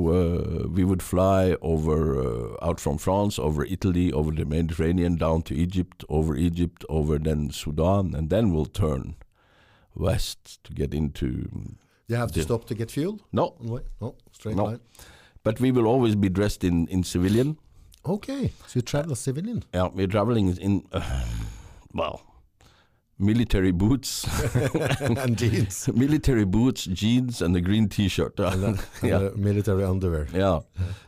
uh, we would fly over uh, out from France, over Italy, over the Mediterranean, down to Egypt, over Egypt, over then Sudan, and then we'll turn west to get into. you have to stop to get fuel No? No, straight No. line. but we will always be dressed in in civilian. Okay, so you travel civilian. Yeah, we're traveling in, uh, well, military boots, and jeans. military boots, jeans, and a green T-shirt. and, then, and Yeah. military underwear. yeah.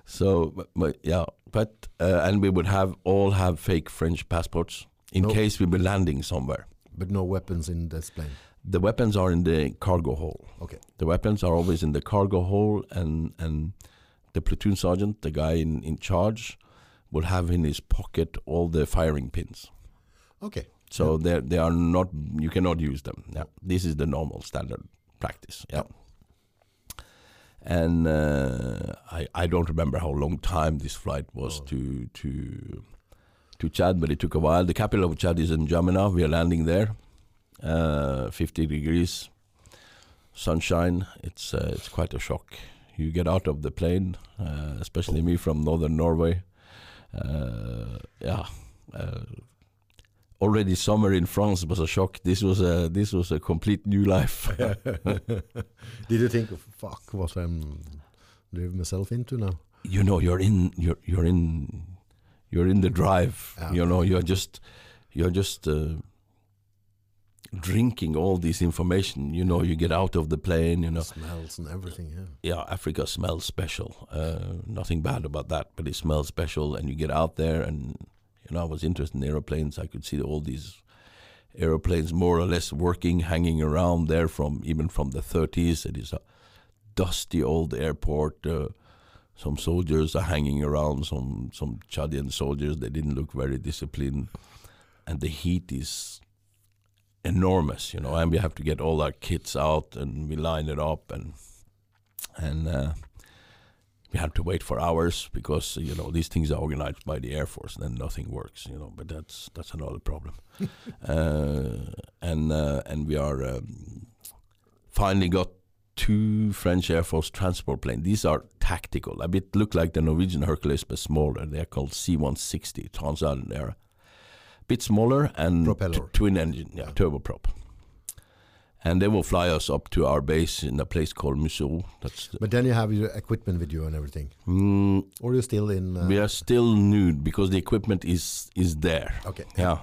So, but, but yeah, but uh, and we would have all have fake French passports in No. case we were landing somewhere. But no weapons in this plane. The weapons are in the cargo hold. Okay. The weapons are always in the cargo hold, and and the platoon sergeant, the guy in in charge, will have in his pocket all the firing pins. Okay. So they they are not you cannot use them. Yeah, this is the normal standard practice. Yeah. And uh, I I don't remember how long time this flight was Oh. to to to Chad, but it took a while. The capital of Chad is N'Djamena. We are landing there. Uh, 50 degrees, sunshine. It's uh, it's quite a shock. You get out of the plane, uh, especially me from northern Norway. Uh, yeah. Already summer in France was a shock. This was a this was a complete new life. Did you think, fuck, what I'm drive myself into now. you know you're in you're you're in you're in the drive Yeah. you know you're just you're just uh, drinking all this information you know you get out of the plane you know Smells and everything. Yeah. yeah africa smells special uh, nothing bad about that but it smells special and you get out there and you know i was interested in aeroplanes. I could see all these aeroplanes more or less working hanging around there from even from the 30s it is a dusty old airport. Uh, some soldiers are hanging around some some chadian soldiers. They didn't look very disciplined. And the heat is enormous you know and we have to get all our kits out and we line it up and and uh, we have to wait for hours because you know these things are organized by the air force and then nothing works you know but that's that's another problem uh, and uh, and we are um, finally got two French Air Force transport planes. These are tactical, a bit look like the Norwegian Hercules but smaller. They're called C-160 Transall. They're a bit smaller and Propeller. twin engine, yeah, Yeah. turboprop. And they will fly us up to our base in a place called Museau. That's But then you have your equipment with you and everything. mm, Or you're still in. Uh, we are still nude because the equipment is is there. Okay. Yeah.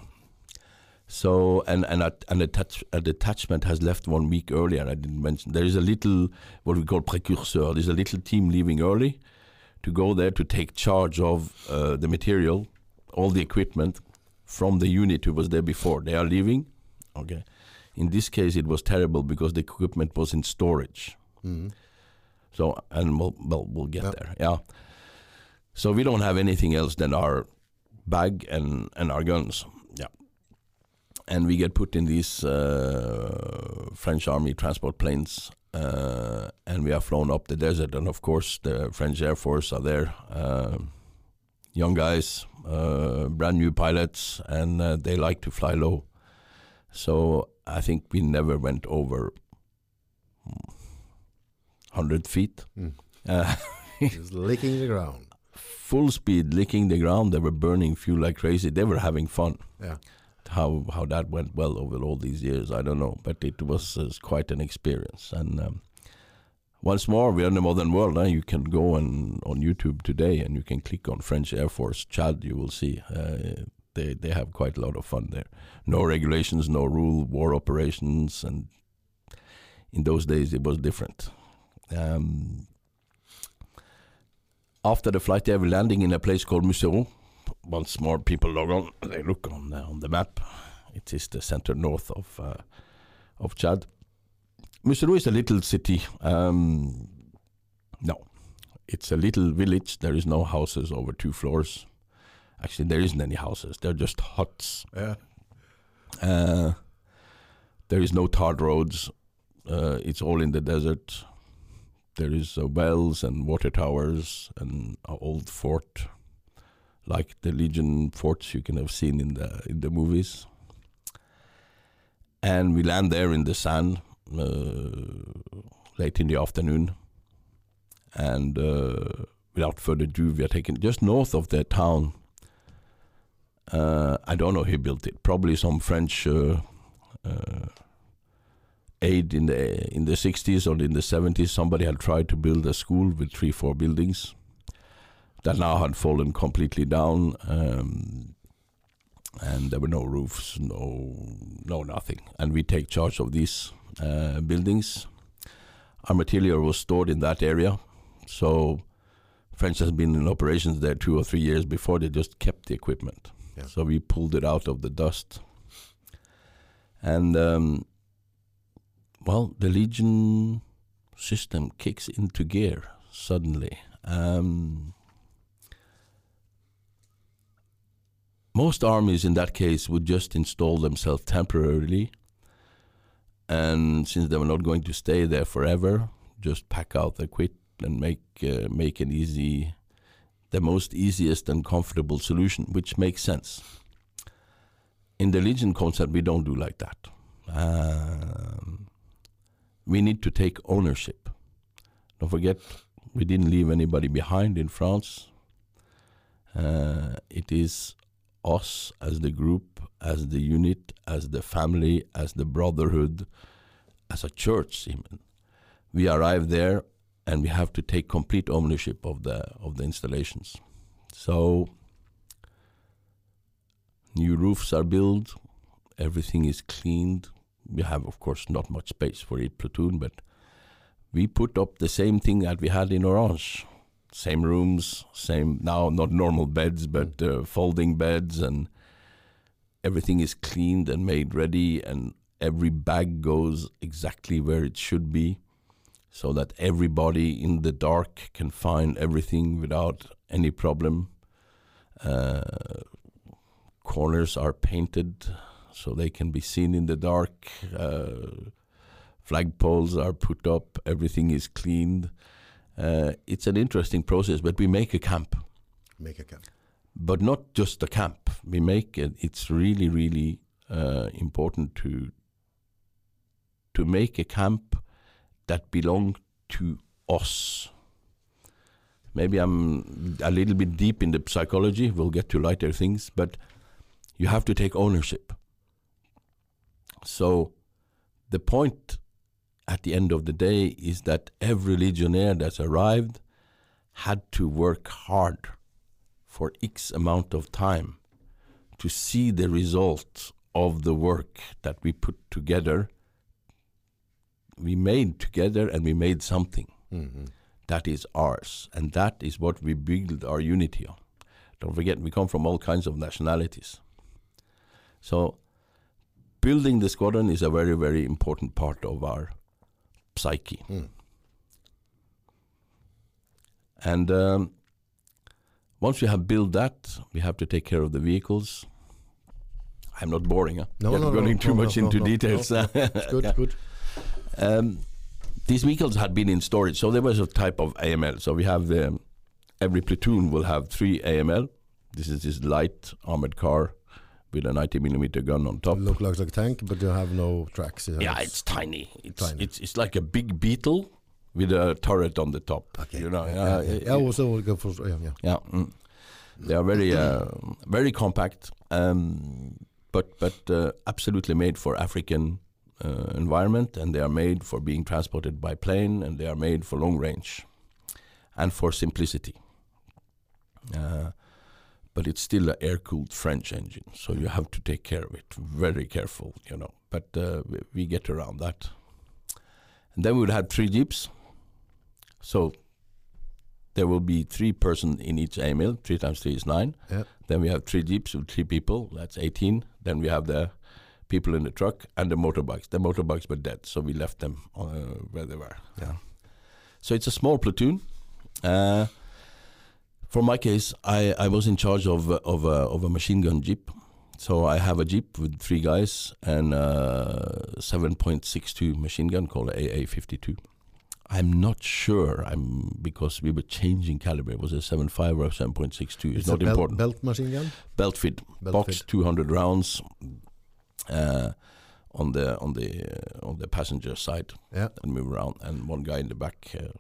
So and and a, an attach, a detachment has left one week earlier. I didn't mention there is a little what we call precursor. There's a little team leaving early to go there to take charge of uh, the material, all the equipment from the unit who was there before. They are leaving. Okay. In this case, it was terrible because the equipment was in storage. mhm. So and we'll well, we'll get Yeah. there. Yeah. So we don't have anything else than our bag and and our guns. Yeah. And we get put in these uh, French Army transport planes, uh, and we are flown up the desert. And of course, the French Air Force are there, uh, young guys, uh, brand new pilots, and uh, they like to fly low. So I think we never went over hundred feet. Mm. Uh, Just licking the ground. full speed, licking the ground. They were burning fuel like crazy. They were having fun. Yeah. How how that went well over all these years, I don't know, but it was uh, quite an experience. And um, once more, we are in the modern world. Huh? You can go on on YouTube today, and you can click on French Air Force Chad. You will see uh, they they have quite a lot of fun there. No regulations, no rule, war operations, and in those days it was different. Um, after the flight, they were landing in a place called Museau. Once more, people log on. They look on the, on the map. It is the center north of uh, of Chad. Museau is a little city. Um, no, it's a little village. There is no houses over two floors. Actually, there isn't any houses. They're just huts. Yeah. Uh, there is no tarred roads. Uh, it's all in the desert. There is uh, wells and water towers and an old fort, like the Legion forts you can have seen in the in the movies. And we land there in the sand uh, late in the afternoon. And uh, without further ado, we are taken just north of the town. Uh, I don't know who built it. Probably some French uh, uh, aid in the in the 60s or in the 70s. Somebody had tried to build a school with three, four buildings that now had fallen completely down, um, and there were no roofs, no no nothing. And we take charge of these uh, buildings. Our material was stored in that area, so French has been in operations there two or three years before. They just kept the equipment. Yeah. So we pulled it out of the dust. And, um, well, the Legion system kicks into gear suddenly. Um, most armies in that case would just install themselves temporarily. And since they were not going to stay there forever, just pack out the quit and make uh, make an easy the most easiest and comfortable solution, which makes sense. In the Legion concept, we don't do like that. Um, we need to take ownership. Don't forget, we didn't leave anybody behind in France. Uh, it is us as the group, as the unit, as the family, as the brotherhood, as a church, even. We arrived there and we have to take complete ownership of the of the installations. So new roofs are built, everything is cleaned. We have, of course, not much space for each platoon, but we put up the same thing that we had in Orange. Same rooms, same now not normal beds, but uh, folding beds, and everything is cleaned and made ready, and every bag goes exactly where it should be, so that everybody in the dark can find everything without any problem. Uh, corners are painted so they can be seen in the dark. Uh, flagpoles are put up, everything is cleaned. Uh, it's an interesting process, but we make a camp. Make a camp. But not just a camp. We make it. It's really, really uh, important to to make a camp that belong to us. Maybe I'm a little bit deep in the psychology. We'll get to lighter things, but you have to take ownership. So the point at the end of the day is that every legionnaire that's arrived had to work hard for X amount of time to see the result of the work that we put together. We made together and we made something Mm-hmm. that is ours, and that is what we build our unity on. Don't forget, we come from all kinds of nationalities. So, building the squadron is a very, very important part of our psyche. Mm. And um, once we have built that, we have to take care of the vehicles. I'm not boring, huh? No, no, no, going no, too no, much no, into details. good, Yeah. good. Um, these vehicles had been in storage, so there was a type of AML. So we have the every platoon will have three AML. This is this light armored car with a 90 millimeter gun on top. Look like a tank, but you have no tracks. It Yeah, it's tiny. It's Tiny. it's it's like a big beetle with a turret on the top. Okay. You know, yeah, yeah, yeah, it- yeah. also go for yeah, yeah. yeah. mm. They are very uh, very compact, um, but but uh, absolutely made for African uh, environment, and they are made for being transported by plane, and they are made for long range, and for simplicity. Uh, but it's still an air cooled French engine, so you have to take care of it very careful, you know. But uh, we, we get around that. And then we would have three jeeps. So there will be three person in each AML. Three times three is nine. Yeah. Then we have three jeeps with three people. That's eighteen. Then we have the people in the truck and the motorbikes. The motorbikes were dead, so we left them uh, where they were. Yeah. So it's a small platoon. Uh, for my case, I, I was in charge of uh, of a, of a machine gun jeep. So I have a jeep with three guys and a 7.62 machine gun called AA52. I'm not sure. I'm because we were changing caliber. It was a 7.5 or 7.62. It's, a not belt, important. Belt machine gun. Belt feed, Belt box, feed. 200 rounds uh, on the on the uh, on the passenger side Yeah. and move around, and one guy in the back. Uh,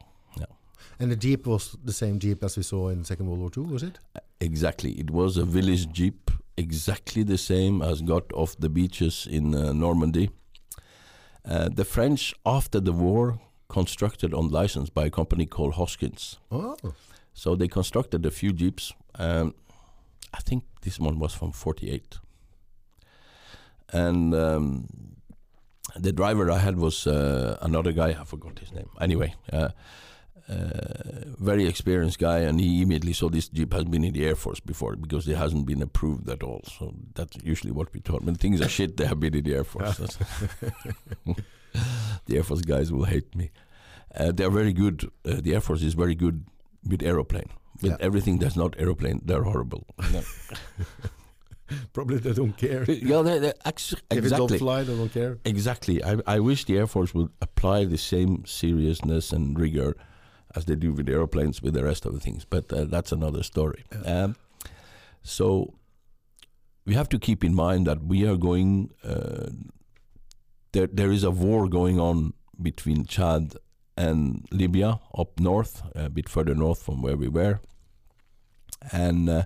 And the Jeep was the same Jeep as we saw in Second World War Two, was it? Exactly. It was a Willys jeep, exactly the same as got off the beaches in uh, Normandy. Uh, the French, after the war, constructed on license by a company called Hotchkiss. Oh, So they constructed a few jeeps. Um, I think this one was from 48. And um, the driver I had was uh, another guy, I forgot his name. Anyway, uh, uh, very experienced guy, and he immediately saw this Jeep has been in the Air Force before because it hasn't been approved at all. So that's usually what we told. When things are shit, they have been in the Air Force. The Air Force guys will hate me. Uh, they are very good. Uh, the Air Force is very good with aeroplane. With Yeah. everything that's not aeroplane, they're horrible. probably they don't care. yeah, they, they, actu- If it don't exactly. fly, they don't care. Exactly. I, I wish the Air Force would apply the same seriousness and rigor as they do with airplanes with the rest of the things. But uh, that's another story. Um, so we have to keep in mind that we are going. Uh, there, there is a war going on between Chad and Libya up north, a bit further north from where we were, and uh,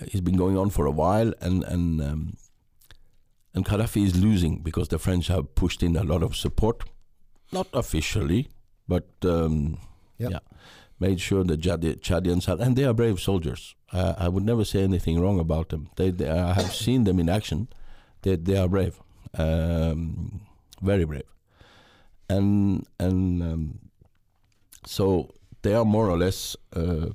it's been going on for a while. And and um, and Gaddafi is losing because the French have pushed in a lot of support, not officially, but um, Yep. yeah, made sure the Chadi- Chadians had, and they are brave soldiers. Uh, I would never say anything wrong about them. They, they I have seen them in action. They, they are brave, um, very brave, and and um, so they are more or less. Uh,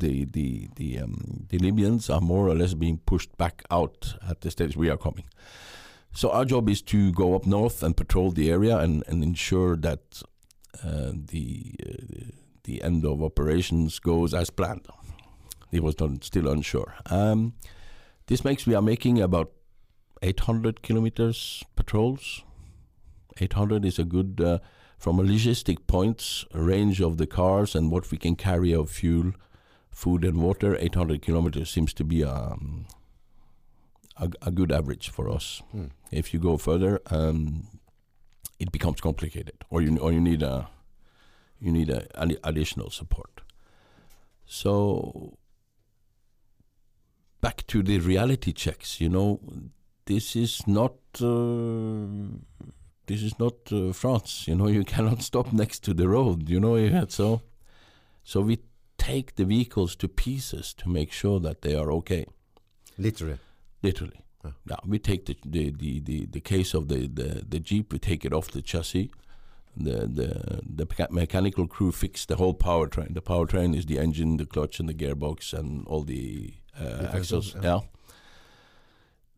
the the the um, the Libyans are more or less being pushed back out at the stage we are coming. So our job is to go up north and patrol the area and, and ensure that uh, the uh, the end of operations goes as planned. It was still unsure. Um, this makes we are making about 800 kilometers patrols. 800 is a good, uh, from a logistic points, range of the cars and what we can carry of fuel, food and water. 800 kilometers seems to be um, a, a good average for us. Hmm. If you go further, um, it becomes complicated, or you or you need a you need a, an additional support. So back to the reality checks. You know, this is not uh, this is not uh, France. You know, you cannot stop next to the road. You know, so so we take the vehicles to pieces to make sure that they are okay. Literally. Literally. Yeah. Yeah, we take the the, the, the, the case of the, the, the jeep. We take it off the chassis. The the the mechanical crew fix the whole powertrain. The powertrain is the engine, the clutch, and the gearbox, and all the uh, axles. Yeah. yeah.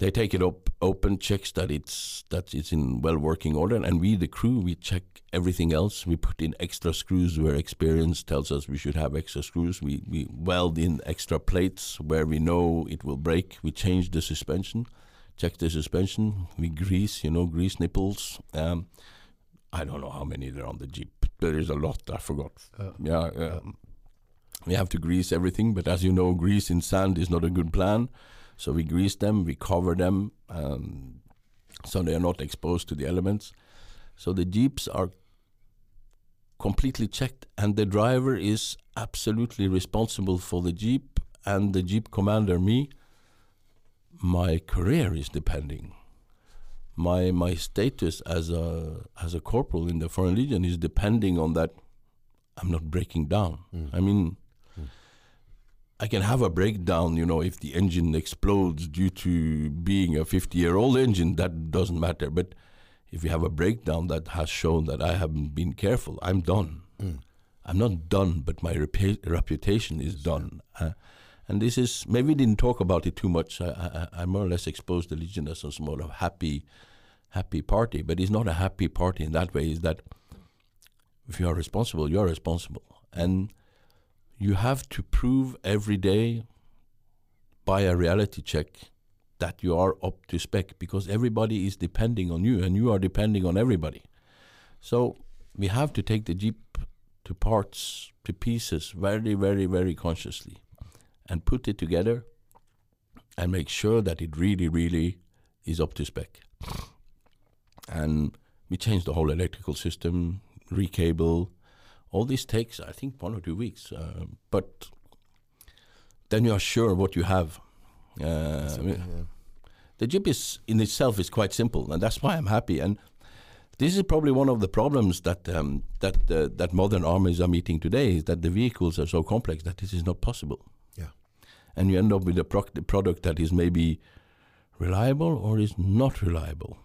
They take it up, open, checks that it's that it's in well working order, and we, the crew, we check everything else. We put in extra screws where experience tells us we should have extra screws. We we weld in extra plates where we know it will break. We change the suspension, check the suspension. We grease, you know, grease nipples. Um, I don't know how many there are on the Jeep. There is a lot. I forgot. Uh, Yeah, um, we have to grease everything, but as you know, grease in sand is not a good plan. So we grease them, we cover them, um, so they are not exposed to the elements. So the jeeps are completely checked, and the driver is absolutely responsible for the jeep, and the jeep commander, me. My career is depending. My my status as a as a corporal in the Foreign Legion is depending on that. I'm not breaking down. Mm. I mean. I can have a breakdown, you know, if the engine explodes due to being a 50 year old engine, that doesn't matter. But if you have a breakdown that has shown that I haven't been careful, I'm done. Mm. I'm not done, but my repu- reputation is done. Uh, and this is maybe we didn't talk about it too much. I, I, I more or less exposed the Legion as some sort of happy, happy party, but it's not a happy party in that way. Is that if you are responsible, you are responsible, and you have to prove every day by a reality check that you are up to spec because everybody is depending on you and you are depending on everybody. So we have to take the Jeep to parts, to pieces, very, very, very consciously and put it together and make sure that it really, really is up to spec. And we changed the whole electrical system, recable. All this takes, I think, one or two weeks. Uh, but then you are sure what you have. Uh, mean, yeah. the Jeep is in itself is quite simple, and that's why I'm happy. And this is probably one of the problems that um, that uh, that modern armies are meeting today is that the vehicles are so complex that this is not possible. Yeah. and you end up with a proc- product that is maybe reliable or is not reliable.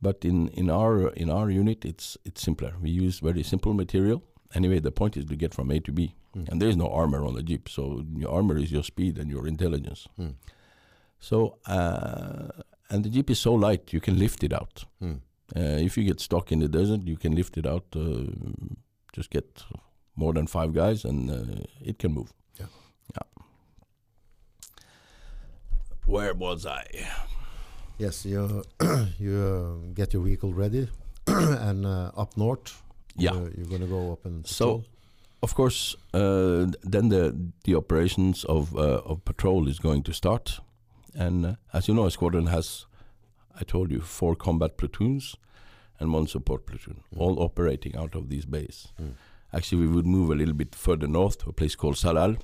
But in, in our in our unit, it's it's simpler. We use very simple material. Anyway, the point is to get from A to B, Mm. and there is no armor on the Jeep. So your armor is your speed and your intelligence. Mm. So uh, and the Jeep is so light, you can lift it out. Mm. Uh, if you get stuck in the desert, you can lift it out. Uh, just get more than five guys, and uh, it can move. Yeah. Yeah. Where was I? Yes, you you uh, get your vehicle ready, and uh, up north. Yeah. you're, you're gonna go up and So, patrol. of course, uh, then the the operations of uh, of patrol is going to start, and uh, as you know, a squadron has, I told you, four combat platoons, and one support platoon, Mm. all operating out of these bays. Mm. Actually, we would move a little bit further north to a place called Salal,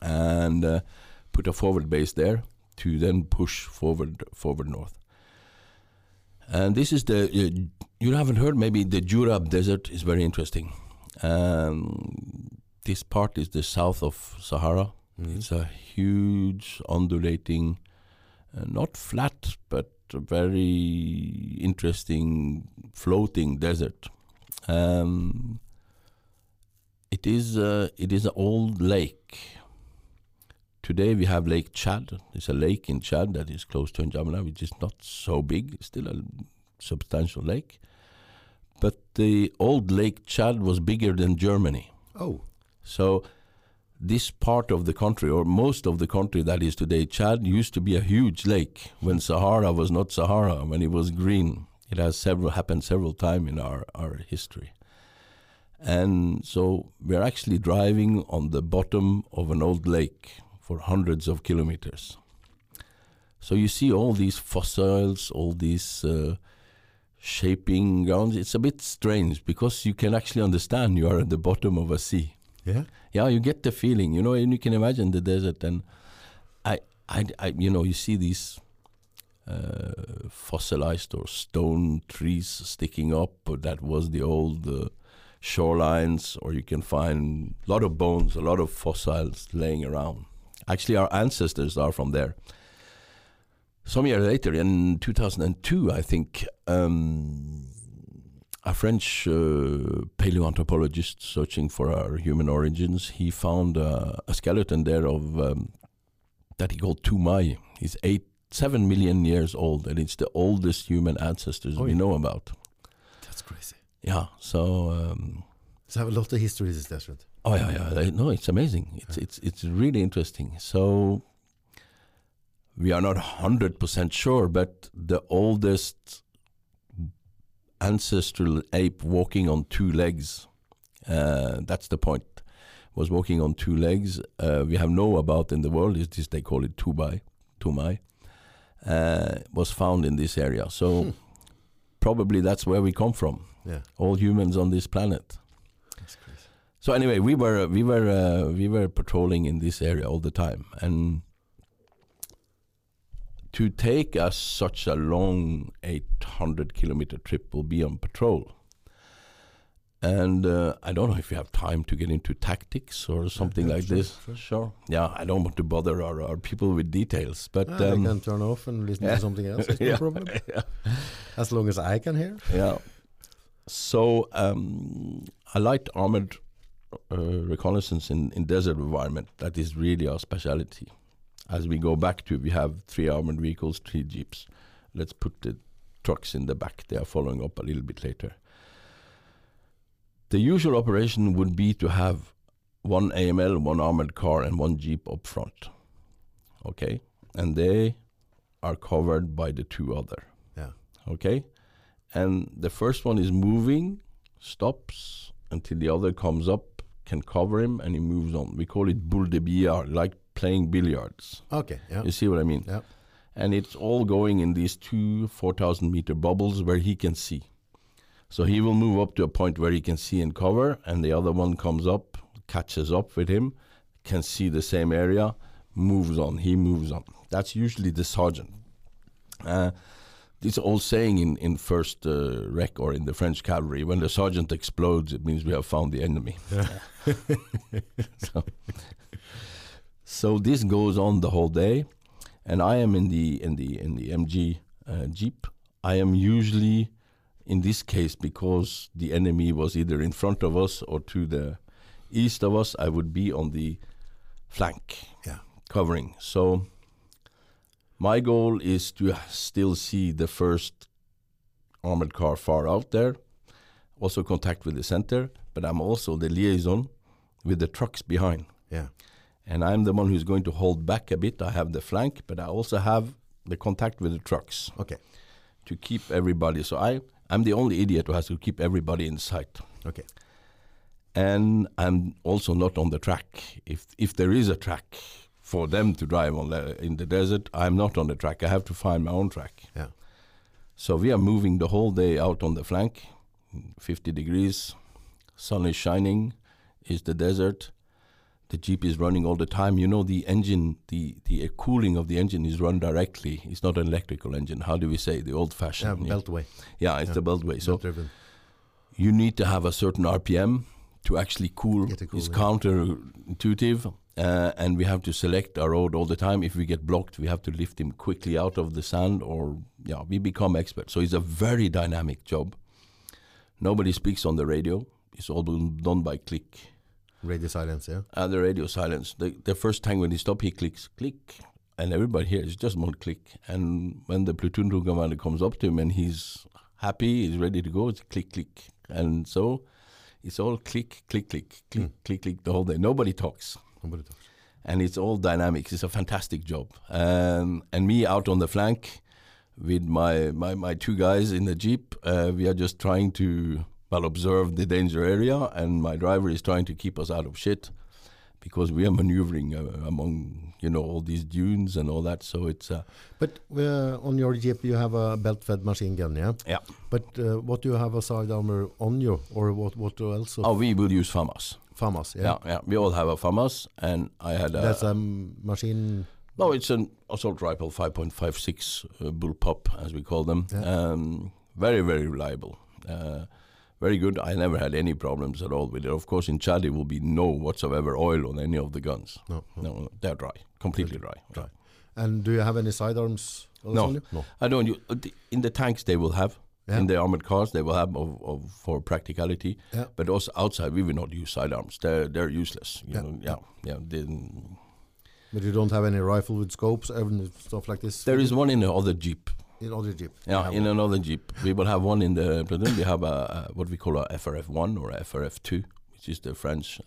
and uh, put a forward base there to then push forward forward north. And this is the uh, you haven't heard maybe the Djurab Desert is very interesting. Um, this part is the south of Sahara. Mhm. It's a huge, undulating, uh, not flat, but a very interesting floating desert. Um, it is uh, it is an old lake. Today we have Lake Chad. It's a lake in Chad that is close to N'Djamena, which is not so big, still a substantial lake. But the old Lake Chad was bigger than Germany. Oh, So this part of the country, or most of the country that is today Chad, used to be a huge lake when Sahara was not Sahara, when it was green. It has several happened several times in our, our history. And so we're actually driving on the bottom of an old lake for hundreds of kilometers. So you see all these fossils, all these uh, shaping grounds. It's a bit strange because you can actually understand you are at the bottom of a sea yeah. yeah you get the feeling you know and you can imagine the desert and i i, I you know you see these uh, fossilized or stone trees sticking up that was the old uh, shorelines or you can find a lot of bones a lot of fossils laying around actually our ancestors are from there some years later in 2002 i think um, a French uh, paleoanthropologist searching for our human origins, he found uh, a skeleton there of um, that he called Toumaï. He's eight, seven million years old, and it's the oldest human ancestors Oh, we yeah. know about. That's crazy. Yeah. So, um, So have a lot of history in this desert. Oh yeah, yeah. No, it's amazing. It's it's it's really interesting. So. We are not hundred percent sure, but the oldest ancestral ape walking on two legs. Uh, that's the point. Was walking on two legs. Uh, we have know about in the world is this they call it tubai, tumai. Uh, was found in this area. So Hmm. probably that's where we come from. Yeah. All humans on this planet. So anyway, we were we were uh, we were patrolling in this area all the time, and to take us such a long 800 kilometer trip will be on patrol. And uh, I don't know if you have time to get into tactics or something yeah, like sure, this. sure. Yeah, I don't want to bother our, our people with details, but Ah, they um, can turn off and listen yeah. to something else. It's no Yeah. problem. yeah. As long as I can hear. yeah. So um, a light armored Uh, reconnaissance in, in desert environment that is really our specialty. As we go back to, we have three armored vehicles, three jeeps. Let's put the trucks in the back. They are following up a little bit later. The usual operation would be to have one AML, one armored car, and one jeep up front. Okay, and they are covered by the two other. Yeah. Okay, and the first one is moving, stops until the other comes up, can cover him, and he moves on. We call it boule de billard, like playing billiards. Okay. Yeah. You see what I mean? Yeah. And it's all going in these two 4,000 meter bubbles where he can see. So he will move up to a point where he can see and cover, and the other one comes up, catches up with him, can see the same area, moves on. He moves on. That's usually the sergeant. Uh, this old saying in, in first uh, rec or in the French cavalry when the sergeant explodes, it means we have found the enemy. so, so this goes on the whole day, and I am in the in the in the MG uh, jeep. I am usually in this case because the enemy was either in front of us or to the east of us. I would be on the flank Yeah. covering. So my goal is to still see the first armored car far out there, also contact with the center, but I'm also the liaison with the trucks behind. Yeah. And I'm the one who's going to hold back a bit. I have the flank, but I also have the contact with the trucks Okay. to keep everybody. So I, I'm the only idiot who has to keep everybody in sight. Okay. And I'm also not on the track. If if there is a track for them to drive on the, in the desert, I'm not on the track. I have to find my own track. Yeah. So we are moving the whole day out on the flank, 50 degrees, sun is shining, is the desert. the Jeep is running all the time. You know, the engine, the the cooling of the engine is run directly. It's not an electrical engine. How do we say the old-fashioned? Yeah, beltway. yeah, it's yeah. the beltway. So Belt you need to have a certain RPM to actually cool. Cool, it's yeah. counterintuitive, uh, and we have to select our road all the time. If we get blocked, we have to lift him quickly out of the sand, or yeah, we become experts. So it's a very dynamic job. Nobody speaks on the radio. It's all done by click. Radio silence, yeah. And the radio silence. The, the first time when he stops, he clicks, click, and everybody hears just one click. And when the platoon commander comes up to him and he's happy, he's ready to go, it's click, click. And so it's all click, click, click, click, click, click the whole day. Nobody talks. Nobody talks. And it's all dynamics. It's a fantastic job. Um, and me out on the flank with my, my, my two guys in the Jeep, uh, we are just trying to, well, observe the danger area. And my driver is trying to keep us out of shit because we are maneuvering uh, among, you know, all these dunes and all that. So it's, uh, But uh, on your Jeep, you have a belt-fed machine gun, yeah. yeah. But uh, what do you have a side armor on you, or what? What else? Oh, we will use FAMAS. FAMAS, yeah. Yeah, yeah. We all have a FAMAS. And I had a. That's a machine. No, it's an assault rifle 5.56 uh, bullpup, as we call them. Yeah. Um, very, very reliable. Uh, very good. I never had any problems at all with it. Of course, in Chad, there will be no whatsoever oil on any of the guns. No, no. No, no, they're dry, completely dry. Dry. And do you have any sidearms? No. No. I don't. In the tanks, they will have. Yeah. In the armored cars, they will have of, of for practicality. Yeah. But also outside, we will not use sidearms. They're they're useless. You Yeah. Know? Yeah, yeah. They- But you don't have any rifle with scopes and stuff like this. there is one in the other Jeep. in other Jeep. Yeah, in one. another Jeep. We will have one in the platoon. We have a, a what we call a FRF1 or a FRF2, which is the French.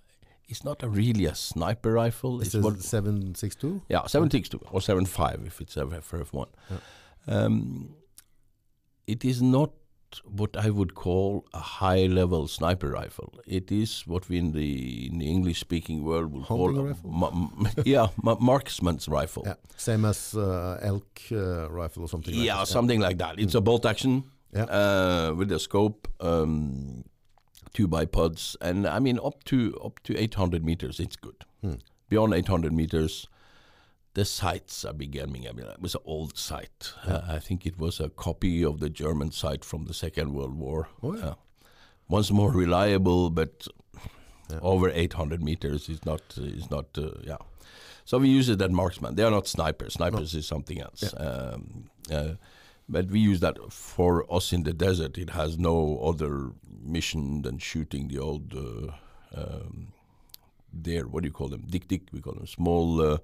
It's not a really a sniper rifle. It's It's a what, 762. yeah, 762 or 75 if it's a FRF1. Um, it is not what I would call a high-level sniper rifle. It is what we in the in the English-speaking world would call a rifle? ma- yeah, ma- marksman's rifle. Yeah, same as uh, elk uh, rifle or something. like Yeah, that. something like that. It's a bolt action Yeah. uh, with a scope, um, two bipods, and I mean up to up to 800 meters, it's good. Hmm. Beyond 800 meters, the sights are becoming. I mean, it was an old sight. Uh, I think it was a copy of the German sight from the Second World War. Oh, yeah. Uh, once more reliable, but Yeah. over 800 meters is not is not uh, yeah. So we use it at marksman. They are not snipers. Snipers is something else. Um, uh, but we use that for us in the desert. It has no other mission than shooting the old uh, um, deer. What do you call them? dik-dik. We call them small uh,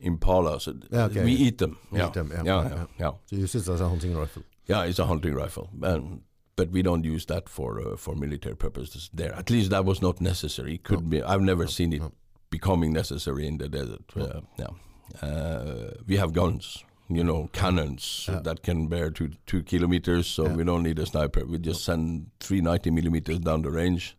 impala. So okay. we eat them. We yeah. eat them, yeah, Yeah, yeah, yeah. So you use it as a hunting rifle. Yeah, it's a hunting rifle, um, but we don't use that for uh, for military purposes. There, at least that was not necessary. It could No. be. I've never seen it no. becoming necessary in the desert. No. Uh, yeah, uh, we have guns, you know, cannons Yeah. that can bear two two kilometers, so Yeah. we don't need a sniper. We just send three ninety millimeters down the range,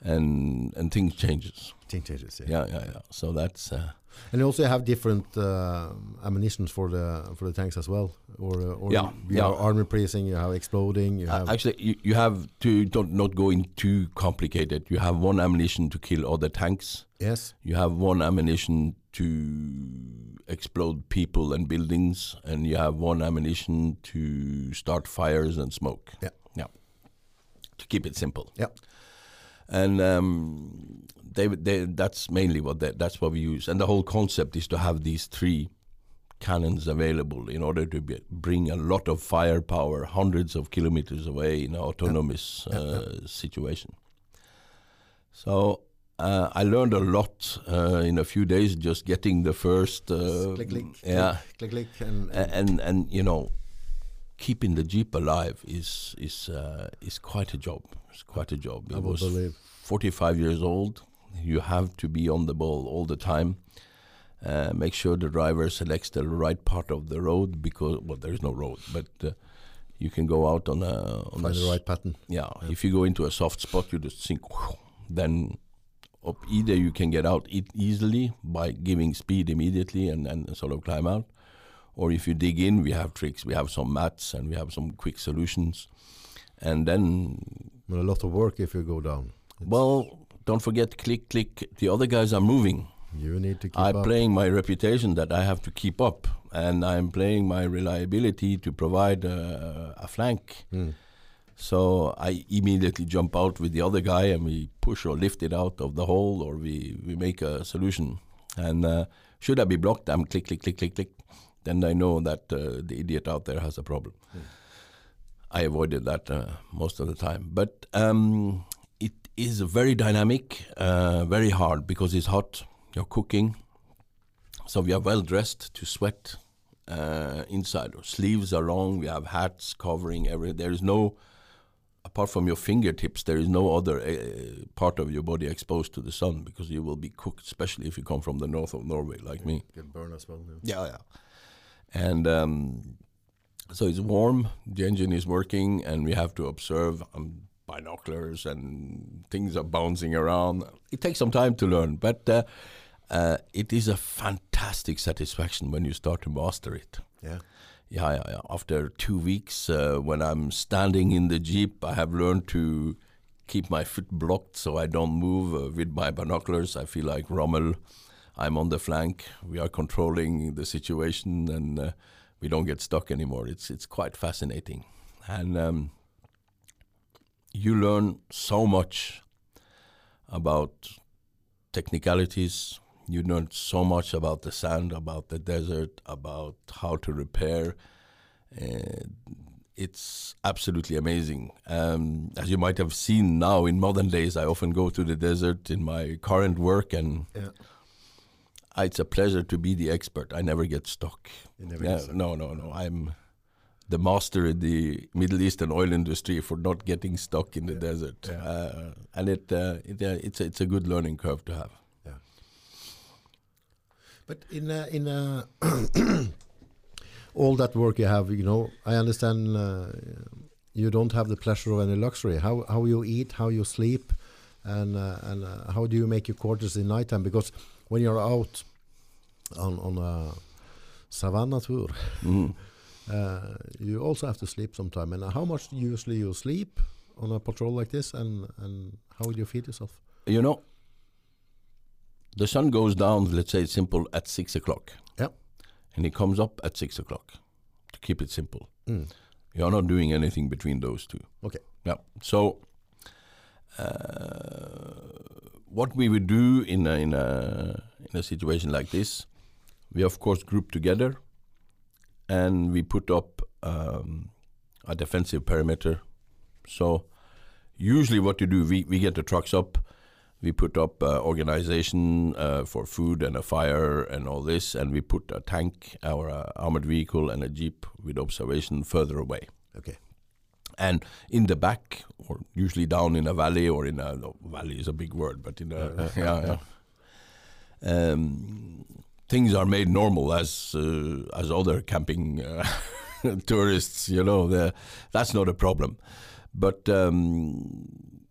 and and things changes. Change changes. Yeah. Yeah, yeah, yeah. So that's. Uh, And you also have different uh, ammunitions for the for the tanks as well, or uh, or Yeah, you yeah. have armor piercing, you have exploding, you Uh, have Actually, you, you have to don't not go in too complicated. You have one ammunition to kill other tanks. yes, You have one ammunition to explode people and buildings, and you have one ammunition to start fires and smoke. Yeah. yeah. To keep it simple. Yeah. And um, they, they, that's mainly what they, that's what we use. And the whole concept is to have these three cannons available in order to be, bring a lot of firepower hundreds of kilometers away in an autonomous uh, situation. So uh, I learned a lot uh, in a few days just getting the first. Uh, click click, yeah, click click, and, a- and and you know, keeping the jeep alive is is uh, is quite a job. It's quite a job. I It would was believe. 45 years old. You have to be on the ball all the time. Uh, make sure the driver selects the right part of the road because well, there is no road, but uh, you can go out on a on a Find the right pattern. yeah, Yeah. if you go into a soft spot, you just think, then up either you can get out e- easily by giving speed immediately and, and sort of climb out, or if you dig in, we have tricks. We have some mats and we have some quick solutions, and then a lot of work if you go down. It's- well, don't forget, click, click. The other guys are moving. You need to keep I'm up. playing my reputation that I have to keep up, and I'm playing my reliability to provide uh, a flank. Mm. So I immediately jump out with the other guy, and we push or lift it out of the hole, or we, we make a solution. And uh, should I be blocked, I'm click, click, click, click, click. Then I know that uh, the idiot out there has a problem. I avoided that uh, most of the time. But um, it is very dynamic, uh, very hard because it's hot. You're cooking, so we are well dressed to sweat uh, inside. Our sleeves are long. We have hats covering every. There is no, apart from your fingertips, there is no other uh, part of your body exposed to the sun because you will be cooked, especially if you come from the north of Norway like me. Get burned as well. Yeah, yeah. And um, so it's warm. The engine is working, and we have to observe um, binoculars and things are bouncing around. It takes some time to learn, but uh, uh, it is a fantastic satisfaction when you start to master it. Yeah. Yeah, yeah, yeah. After two weeks, uh, when I'm standing in the jeep, I have learned to keep my foot blocked so I don't move uh, with my binoculars. I feel like Rommel. I'm on the flank. We are controlling the situation, and uh, we don't get stuck anymore. It's it's quite fascinating, and um, you learn so much about technicalities. You learn so much about the sand, about the desert, about how to repair. Uh, it's absolutely amazing. Um, as you might have seen now in modern days, I often go to the desert in my current work, and Yeah. It's a pleasure to be the expert. I never get stuck. Never Yeah, get no, no, no. I'm the master in the Middle Eastern oil industry for not getting stuck in the desert, Yeah. uh, and it, uh, it uh, it's a, it's a good learning curve to have. But in uh, in uh, all that work you have, you know, I understand uh, you don't have the pleasure of any luxury. How how you eat, how you sleep, and uh, and uh, how do you make your quarters in nighttime? Because when you're out on on a savannah tour, Mhm. uh, you also have to sleep sometime. And how much usually you sleep on a patrol like this, and and how do you feed yourself? You know, the sun goes down. Let's say it's simple at six o'clock. Yeah. and it comes up at six o'clock. To keep it simple, Mm. you are not doing anything between those two. Okay. Yeah. So, uh, what we would do in a, in a in a situation like this, we of course group together, and we put up um, a defensive perimeter. So, usually what you do, we we get the trucks up. We put up uh, organization uh, for food and a fire and all this, and we put a tank, our uh, armored vehicle, and a jeep with observation further away Okay. And in the back, or usually down in a valley, or in a no, valley is a big word, but in a yeah, yeah. Um, things are made normal as uh, as other camping uh, tourists. You know, the, that's not a problem. But um,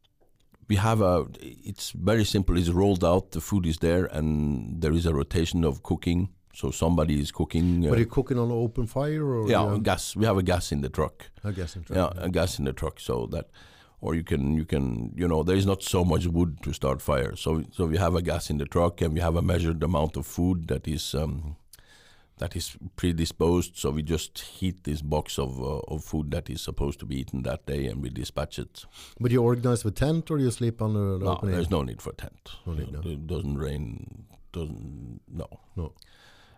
we have a. It's very simple. It's rolled out. The food is there, and there is a rotation of cooking. So somebody is cooking. But Uh, are you cooking on an open fire or yeah, you- gas. We have a gas in the truck. A gas in the truck. Yeah, a gas in the truck, so that, or you can you can you know there is not so much wood to start fire, so so we have a gas in the truck and we have a measured amount of food that is um, that is predisposed. So we just heat this box of uh, of food that is supposed to be eaten that day, and we dispatch it. But you organize with tent or you sleep on the, the No, there's no need for a tent. No need, no. It doesn't rain. Doesn't no. no.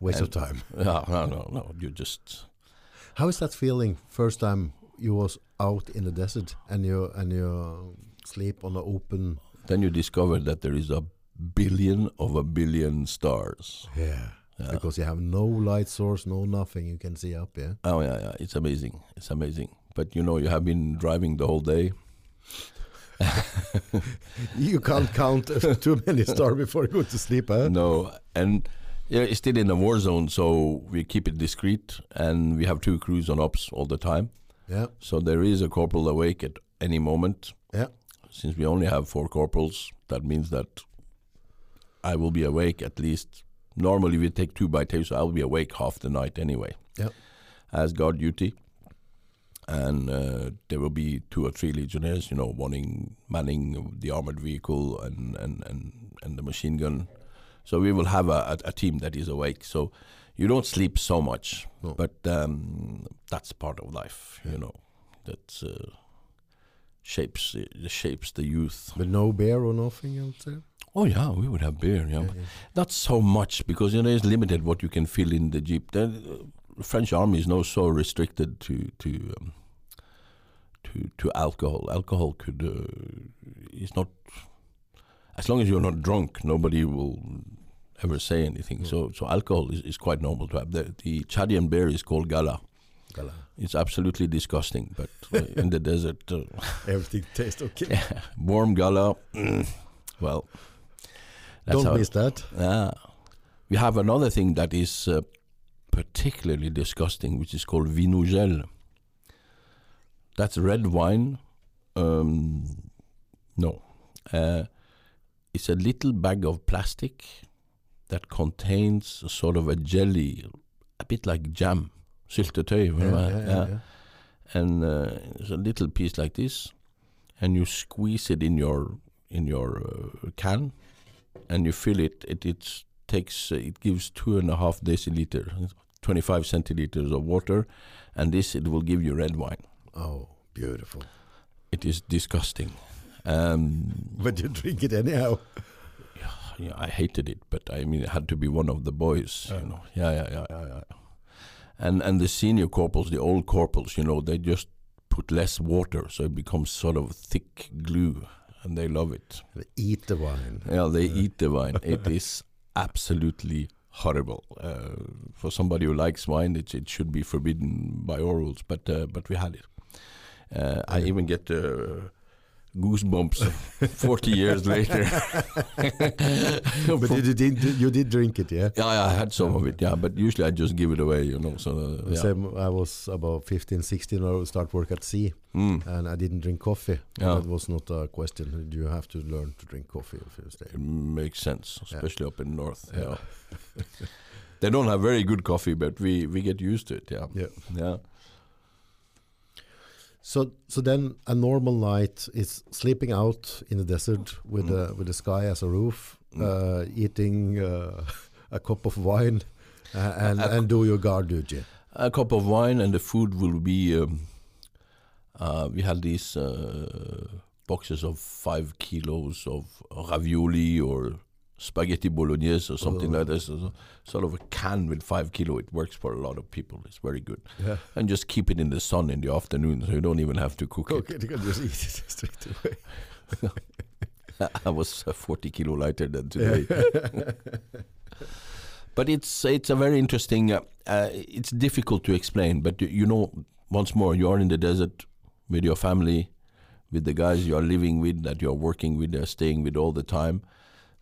Waste of time. No, no, no, no. You just How is that feeling? First time you was out in the desert and you and you sleep on the open. then you discover that there is a billion of a billion stars. Yeah. Yeah. Because you have no light source, no nothing you can see up. Yeah. Oh yeah, yeah, it's amazing. It's amazing. But you know, you have been driving the whole day. You can't count too many stars before you go to sleep. Huh? No, and yeah, it's still in a war zone, so we keep it discreet, and we have two crews on ops all the time. Yeah. So there is a corporal awake at any moment. Yeah. Since we only have four corporals, that means that I will be awake at least. Normally we take two by two, so I'll be awake half the night anyway. Yeah. As guard duty. and uh, there will be two or three legionnaires, you know, wanting manning the armored vehicle and and and, and the machine gun. So we will have a, a, a team that is awake. So you don't sleep so much, No. but um, that's part of life, you know. That uh, shapes uh, shapes the youth. But no beer or nothing out there? Oh yeah, we would have beer. Yeah, Yeah, yeah. not so much because you know it's limited what you can fill in the jeep. The uh, French army is not so restricted to to um, to to alcohol. Alcohol could uh, is not as long as you're not drunk, nobody will ever say anything. Mm. So so alcohol is, is quite normal to have. The the Chadian beer is called gala. Gala. It's absolutely disgusting, but uh, in the desert, uh, Everything tastes okay. yeah, warm gala. mm, well, that's Don't miss that. yeah. We have another thing that is uh, particularly disgusting, which is called vinogel. That's red wine. Um, no. Uh, it's a little bag of plastic that contains a sort of a jelly, a bit like jam, syltetøy. Yeah, yeah, yeah, yeah. and uh, it's a little piece like this, and you squeeze it in your in your uh, can, and you fill it. It it takes uh, it gives two and a half deciliter, twenty five centiliters of water, and this it will give you red wine. Oh, beautiful. It is disgusting. Um, But you drink it anyhow. yeah, I hated it, but I mean, it had to be one of the boys, Yeah. you know. Yeah, yeah, yeah, yeah, yeah. And and the senior corporals, the old corporals, you know, they just put less water, so it becomes sort of thick glue, and they love it. They eat the wine. Yeah, they eat the wine. It is absolutely horrible. Uh, for somebody who likes wine, it it should be forbidden by our rules, but uh, but we had it. Uh, I even get uh, goosebumps 40 years later. But you did, you did drink it, yeah? Yeah, yeah, I had some of it, yeah, but usually I just give it away, you know. So uh, yeah. Same, I was about 15, 16, I start work at sea, Mm. and I didn't drink coffee. Yeah. That was not a question. You have to learn to drink coffee if you stay. It makes sense, Yeah. especially up in north. Yeah. Yeah. they don't have very good coffee, but we we get used to it. Yeah, Yeah. yeah. So, so then a normal night is sleeping out in the desert with Mm. the with the sky as a roof, Mm. uh, eating uh, a cup of wine, uh, and A- a and do your guard duty. A cup of wine and the food will be. Um, uh, we had these uh, boxes of five kilos of ravioli or spaghetti bolognese or something Oh. like this. So- Sort of a can with five kilo. It works for a lot of people. It's very good. Yeah. And just keep it in the sun in the afternoon, so you don't even have to cook it. Okay, you can just eat it straight away. I was uh, 40 kilo lighter than today. but it's it's a very interesting. Uh, uh, it's difficult to explain, but you, you know, once more, you are in the desert with your family, with the guys you are living with, that you are working with, they're staying with all the time.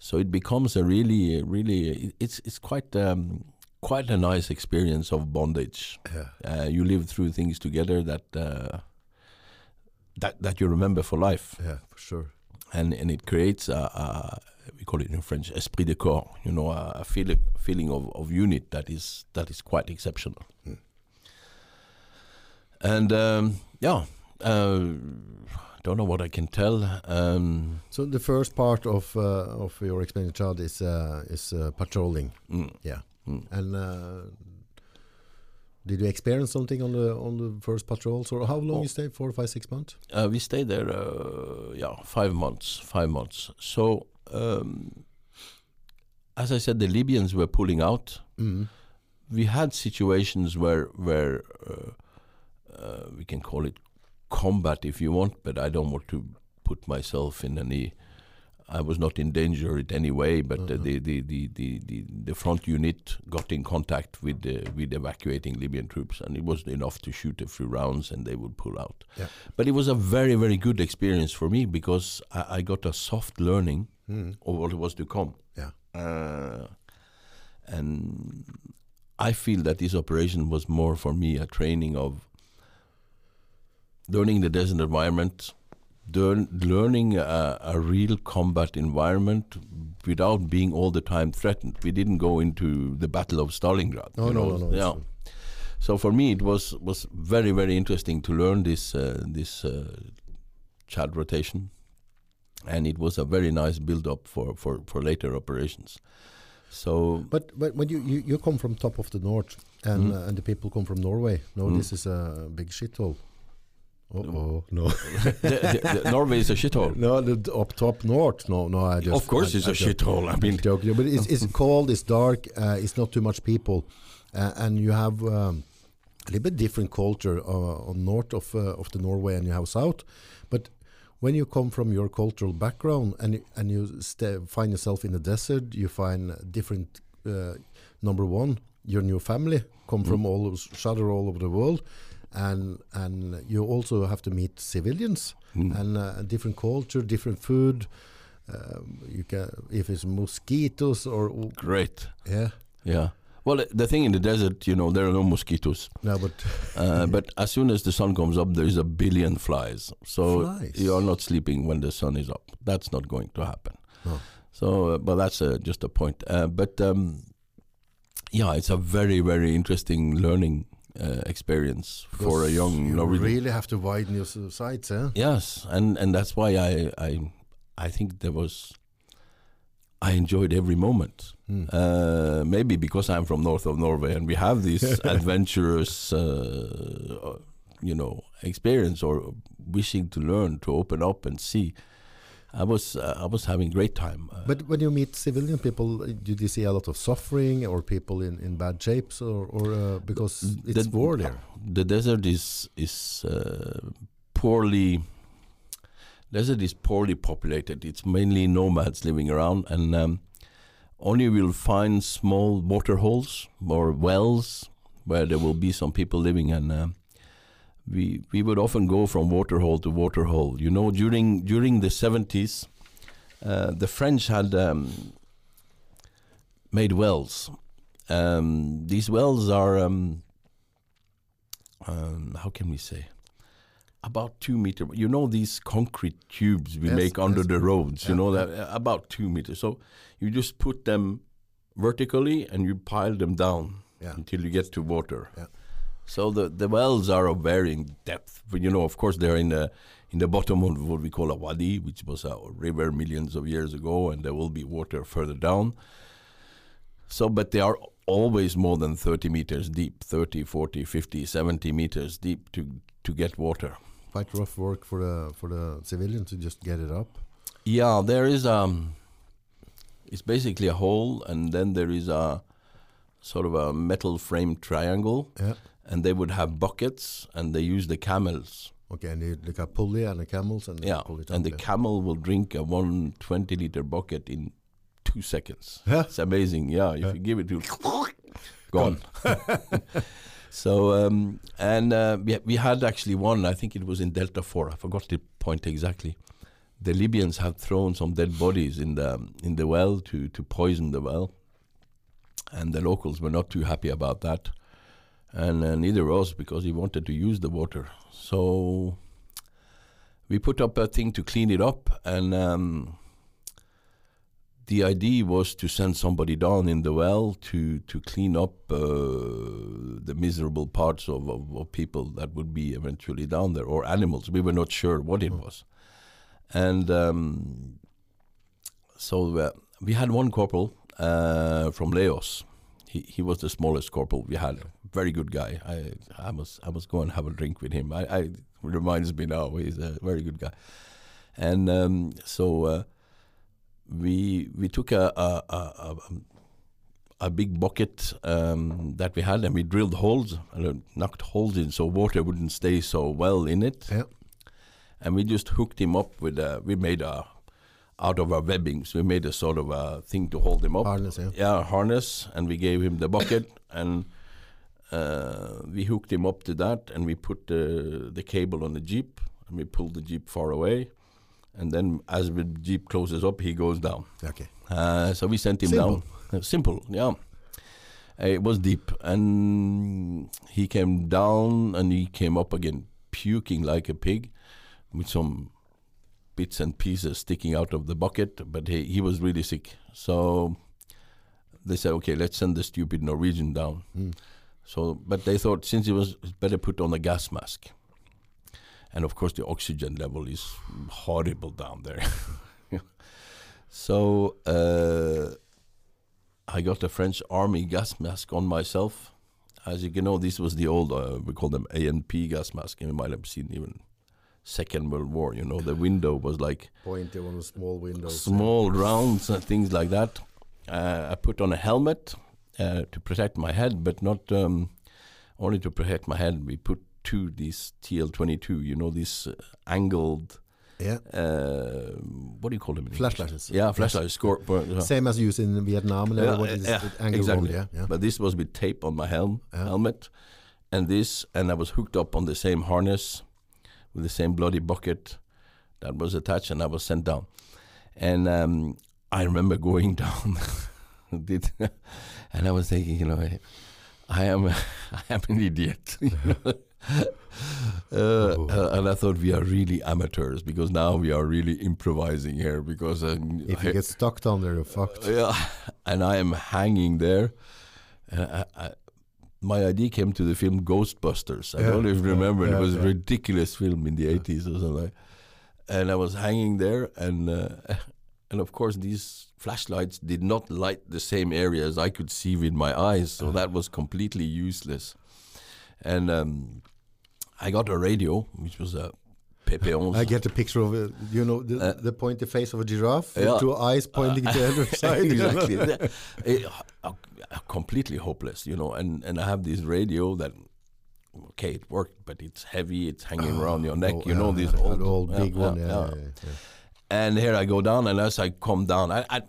So it becomes a really, really. It's it's quite um, quite a nice experience of bondage. Yeah. Uh, you live through things together that uh, that that you remember for life Yeah, for sure. and and it creates a, a we call it in French esprit de corps. You know, a, a feeling feeling of, of unit that is that is quite exceptional. Mm. And um, yeah, uh, don't know what I can tell. Um, So the first part of uh, of your explained child is uh, is uh, patrolling, mm, Yeah. mm. and uh, did you experience something on the on the first patrols, or how long Oh. you stayed? Four, five, six months. Uh, we stayed there, uh, yeah, five months. Five months. So, um, as I said, the Libyans were pulling out. Mm. we had situations where where uh, uh, we can call it combat if you want, but I don't want to put myself in any. I was not in danger in any way, but uh, Uh-huh. the, the, the, the, the the front unit got in contact with the, with evacuating Libyan troops, and it was enough to shoot a few rounds, and they would pull out. Yeah. But it was a very very good experience for me because I, I got a soft learning Mm. of what was to come. Yeah. Uh, and I feel that this operation was more for me a training of learning in the desert environment, learn, learning a, a real combat environment without being all the time threatened. We didn't go into the Battle of Stalingrad. No, no, know, no, no. Yeah. So for me, it was was very very interesting to learn this uh, this uh, Chad rotation, and it was a very nice build up for for for later operations. So But but when you, you, you come from top of the north and Mm. uh, and the people come from Norway, no, Mm. this is a big shithole. Oh, no, the, the, the Norway is a shithole. no, the, up top north. No, no, I just Of course, I, it's I a shithole. I mean, joking, but it's, it's cold, it's dark, uh, it's not too much people, uh, and you have um, a little bit different culture uh, on north of uh, of the Norway, and you have south. But when you come from your cultural background and you- and you sta find yourself in the desert, you find different. Uh, number one, your new family come from all shatter all over the world. And and you also have to meet civilians Mm. and uh, different culture, different food. Um, you can if it's mosquitoes or great. yeah Yeah. Well, the thing in the desert, you know, there are no mosquitoes. no but Uh, but as soon as the sun comes up, there is a billion flies. So Flies? you are not sleeping when the sun is up. That's not going to happen. No. So, uh, but that's uh, just a point. Uh, but um, yeah, it's a very, very interesting learning uh, experience for a because young you Norwegian. really have to widen your sights eh? Yes, and and that's why I I I think there was. I enjoyed every moment. Mm. Uh, maybe because I'm from north of Norway and we have this adventurous, uh, you know, experience or wishing to learn, to open up and see. I was uh, I was having great time. Uh, but when you meet civilian people uh, did you see a lot of suffering or people in, in bad shapes or, or uh, because it's The- war there the desert is is uh, poorly. Desert is poorly populated. It's mainly nomads living around, and um, only will find small water holes or wells where there will be some people living. And um we we would often go from water hole to water hole. You know, during during the seventies, uh, the French had um, made wells. Um, these wells are um, um, how can we say about two meter you know these concrete tubes we Yes, make under yes. the roads you know yeah. that uh, about two meters so you just put them vertically and you pile them down Yeah. until you get to water Yeah. So the the wells are of varying depth but you know of course they're in the in the bottom of what we call a wadi which was a river millions of years ago and there will be water further down. So, but they are always more than 30 meters deep 30, 40, 50, 70 meters deep to, to get water. quite rough work for the for the civilian to just get it up. Yeah, there is um it's basically a hole and then there is a sort of a metal frame triangle. Yeah and they would have buckets and they use the camels. okay and look at pulley and the camels and they Yeah, pull it and the camel will drink a 120 liter bucket in 2 seconds. Yeah. It's amazing. Yeah, if you give it to gone. so um, and uh, we we had actually one. I think it was in Delta Four. I forgot the point exactly. The Libyans had thrown some dead bodies in the in the well to to poison the well, and the locals were not too happy about that, and uh, neither was because he wanted to use the water. So we put up a thing to clean it up, and um, the idea was to send somebody down in the well to to clean up uh, the miserable parts of, of, of people that would be eventually down there or animals. We were not sure what it was, and um, so uh, we had one corporal uh, from Laos. He he was the smallest corporal we had. Very good guy. I I must I must go and have a drink with him. I, I reminds me now. He's a very good guy, and um, so. Uh, we we took a a, a, a, a big bucket um, that we had and we drilled holes and uh, knocked holes in so water wouldn't stay so well in it yeah and we just hooked him up with a we made a out of our webbings we made a sort of a thing to hold him up harness yeah yeah harness and we gave him the bucket and uh, we hooked him up to that and we put the the cable on the jeep and we pulled the jeep far away. And then as the jeep closes up he goes down. Okay. Uh, so we sent him Simple. down Uh, simple yeah. Uh, it was deep and he came down and he came up again puking like a pig with some bits and pieces sticking out of the bucket but he, he was really sick. So they said okay let's send the stupid norwegian down. Mm. So, but they thought since it was better put on a gas mask, and of course the oxygen level is horrible down there. so uh, I got a French army gas mask on myself. As you can know, this was the old uh, we call them ANP gas mask, you might have seen even Second World War. You know, the window was like Pointy one small windows. small rounds and things like that. Uh, I put on a helmet uh, to protect my head, but not um, only to protect my head. We put two these TL22, you know, these uh, angled. Yeah. Uh, what do you call them? Flashlights. Yeah, flashlights. Score. uh, Same as used in Vietnam Yeah, everybody is yeah, exactly. roll, yeah, yeah. But this was with tape on my helm Yeah. helmet, and this, and I was hooked up on the same harness with the same bloody bucket that was attached, and I was sent down. And um, I remember going down, did, and I was thinking, you know, I, I am, I am an idiot. you know. Uh, Oh. uh, and I thought we are really amateurs because now we are really improvising here because um, If you I- get stuck down there, you're fucked. yeah, and I am hanging there. And I, I, my idea came to the film Ghostbusters. I Yeah, don't know if you yeah, remember. yeah, it was a ridiculous film in the eighties or something. And I was hanging there, and uh, and of course these flashlights did not light the same area as I could see with my eyes, so that was completely useless. And um, I got a radio, which was a PP11. I get a picture of it. You know the, Uh, the pointy face of a giraffe with yeah. two eyes pointing to the other side. exactly. It- uh, uh, completely hopeless, you know. And and I have this radio that, okay, it worked, but it's heavy. It's hanging around your neck. Oh, you know this old, the old big one. Yeah, yeah. And here I go down, and as I come down, I, I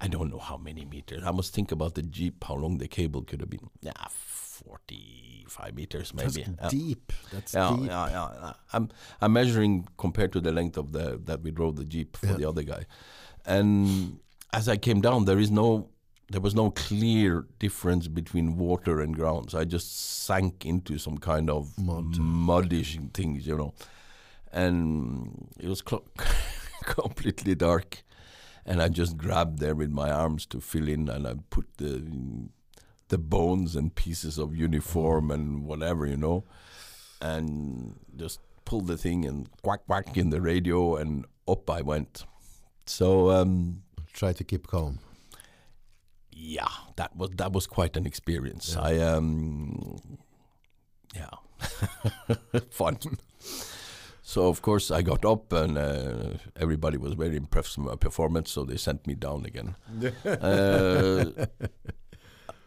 I don't know how many meters. I must think about the jeep, how long the cable could have been. Yeah, forty-five meters That's maybe. Yeah. deep. That's Yeah, deep. yeah, yeah, yeah. I'm I'm measuring compared to the length of the that we drove the jeep for Yeah. the other guy, and as I came down, there is no there was no clear difference between water and ground. So I just sank into some kind of Mud. muddish things, you know, and it was cl- completely dark. And I just grabbed there with my arms to fill in, and I put the the bones and pieces of uniform and whatever, you know, and just pulled the thing and quack quack in the radio, and up I went. So um, Try to keep calm. yeah, that was that was quite an experience. Yeah. I um, yeah, fun. So of course I got up and uh, everybody was very impressed with my performance, so they sent me down again. uh,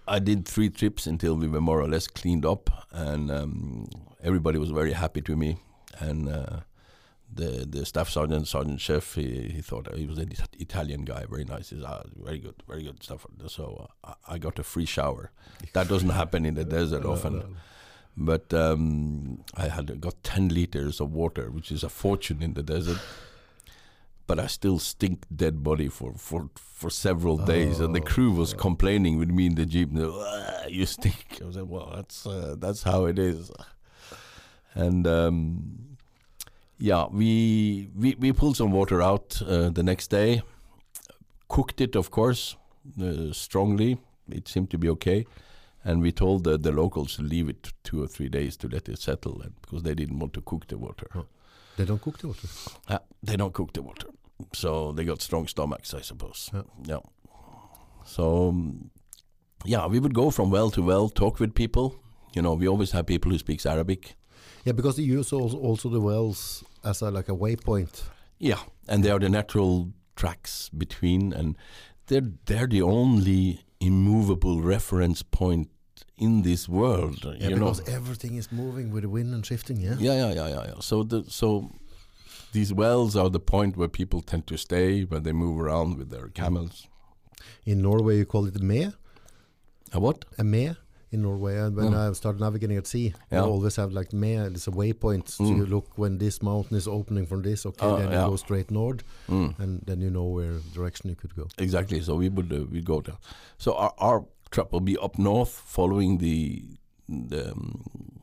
I did three trips until we were more or less cleaned up, and um, everybody was very happy to me. And uh, the the staff sergeant, sergeant chef, he, he thought he was an Italian guy, very nice. He's ah, very good, very good stuff. So uh, I- I got a free shower. That doesn't happen in the desert often. But um, I had got ten liters of water, which is a fortune in the desert. But I still stink dead body for, for, for several days, and the Oh, crew was yeah. complaining with me in the jeep. And they, "Ah, you stink. I was like, well, that's uh, that's how it is. And um, yeah, we, we we pulled some water out uh, the next day, cooked it, of course, uh, strongly. It seemed to be okay, and we told the, the locals to leave it two or three days to let it settle, and because they didn't want to cook the water. Oh. They don't cook the water. Yeah, they don't cook the water, so they got strong stomachs, I suppose. Yeah. Yeah. So, um, yeah, we would go from well to well, talk with people. You know, we always have people who speaks Arabic. Yeah, because they use also, also the wells as a, like a waypoint. Yeah, and they are the natural tracks between, and they're they're the only immovable reference point in this world. Yeah, you know. because everything is moving with the wind and shifting. Yeah. Yeah, yeah, yeah, yeah, yeah. So the so these wells are the point where people tend to stay when they move around with their camels. In Norway, you call it a me, A what? a me in Norway. And when Mm. I started navigating at sea, Yeah. I always have like me. It's a waypoint. So Mm. you look when this mountain is opening from this. Okay, Oh, then yeah. you go straight north, Mm. and then you know where direction you could go. Exactly. So we would uh, we go there. So our our trip will be up north, following the the um,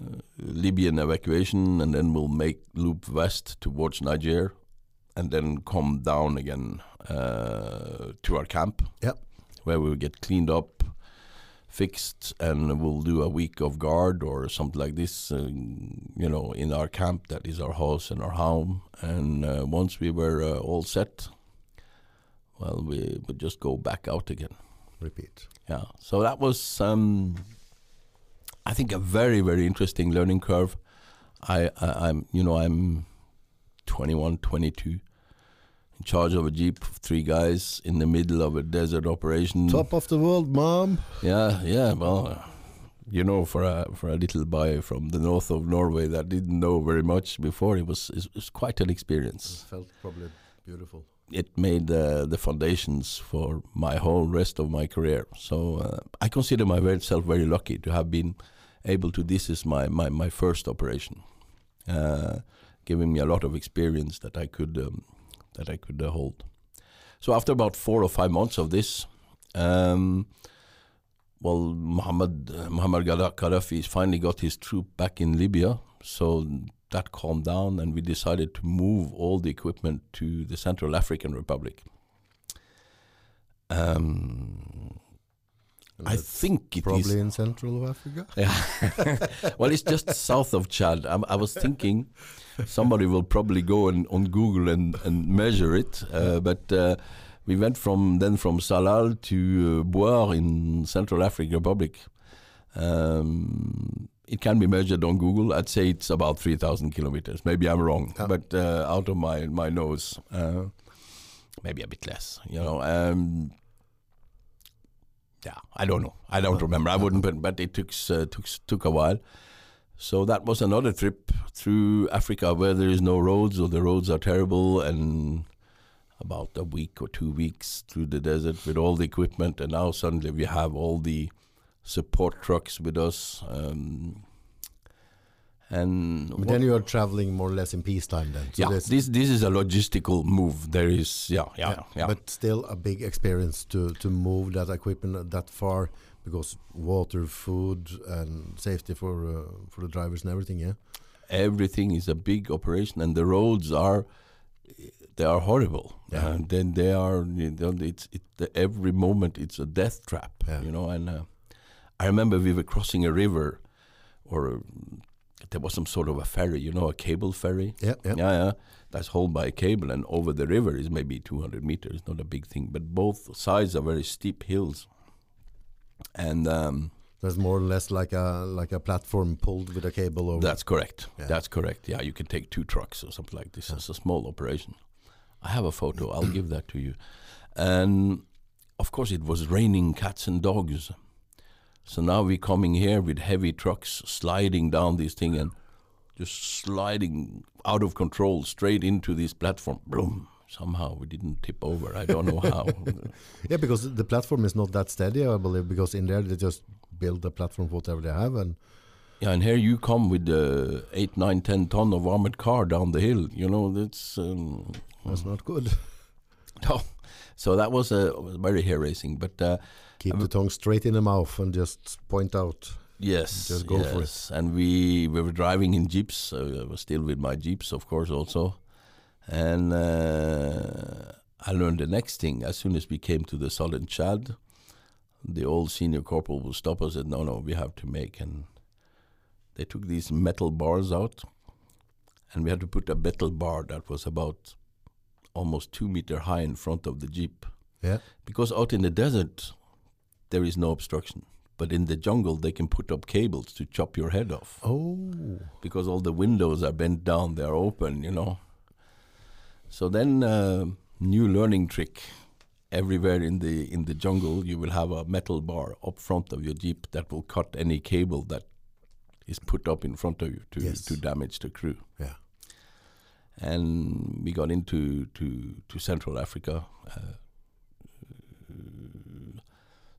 uh, Libyan evacuation, and then we'll make loop west towards Niger, and then come down again uh, to our camp. Yep. Where we will get cleaned up, fixed and we'll do a week of guard or something like this, uh, you know, in our camp that is our house and our home. And uh, once we were uh, all set, well, we would just go back out again. Repeat. Yeah. So that was, um, I think, a very very interesting learning curve. I, I I'm you know I'm 21, 22 in charge of a jeep of three guys in the middle of a desert operation. Top of the world, mom. Yeah, yeah. Well, you know, for a for a little boy from the north of Norway that didn't know very much before, it was it was quite an experience. Felt probably beautiful. It made uh, the foundations for my whole rest of my career. So uh, I consider myself very lucky to have been able to. This is my my my first operation, uh, giving me a lot of experience that I could um, that I could uh, hold. So after about four or five months of this, um, well, Muhammad uh, Muhammad Gaddafi finally got his troop back in Libya. So that calmed down, and we decided to move all the equipment to the Central African Republic. Um, I think it probably is. in Central Africa. Yeah. well, it's just south of Chad. I, I was thinking somebody will probably go and, on Google and, and measure it. Uh, but uh, we went from then from Salal to uh, Bouar in Central African Republic. Um, it can be measured on Google. I'd say it's about 3,000 kilometers. Maybe I'm wrong, Yeah. but uh, out of my, my nose. Uh, maybe a bit less, you know. Um, yeah, I don't know. I don't remember. I wouldn't, but, but it took uh, took took a while. So that was another trip through Africa where there is no roads or the roads are terrible, and about a week or two weeks through the desert with all the equipment, and now suddenly we have all the support trucks with us. Um, and But then you are traveling more or less in peacetime then. So yeah, this this is a logistical move. There is yeah yeah yeah. But still a big experience to, to move that equipment that far because water, food, and safety for uh, for the drivers and everything. Yeah. everything is a big operation and the roads are they are horrible Yeah. and then they are you know, it's it, the, every moment it's a death trap Yeah. you know and uh, i remember we were crossing a river or um, there was some sort of a ferry you know a cable ferry Yeah. Yeah. yeah yeah that's hauled by a cable and over the river is maybe 200 meters not a big thing but both sides are very steep hills and um, There's more or less like a like a platform pulled with a cable over. That's correct. Yeah. That's correct. Yeah, you can take two trucks or something like this. It's a small operation. I have a photo. I'll give that to you. And of course, it was raining cats and dogs. So now we're coming here with heavy trucks sliding down this thing and just sliding out of control straight into this platform. Boom. Somehow we didn't tip over. I don't know how. yeah, because the platform is not that steady, I believe, because in there they just build the platform for whatever they have, and Yeah, and here you come with the eight, nine, ten ton of armored car down the hill. You know, that's um, that's not good. no. So that was a was very hair racing, but uh, Keep Um, the tongue straight in the mouth and just point out. yes, Just go for it. yes. And we we were driving in jeeps. Uh, I was still with my jeeps, of course, also. And uh, I learned the next thing as soon as we came to the southern Chad. The old senior corporal would stop us and no, no, we have to make and they took these metal bars out, and we had to put a metal bar that was about almost two meter high in front of the jeep. Yeah. Because out in the desert, there is no obstruction. But in the jungle, they can put up cables to chop your head off Oh. because all the windows are bent down, they're open, you know. So then, uh, new learning trick. Everywhere in the in the jungle, you will have a metal bar up front of your jeep that will cut any cable that is put up in front of you to Yes. to damage the crew. Yeah. And we got into to to Central Africa. Uh,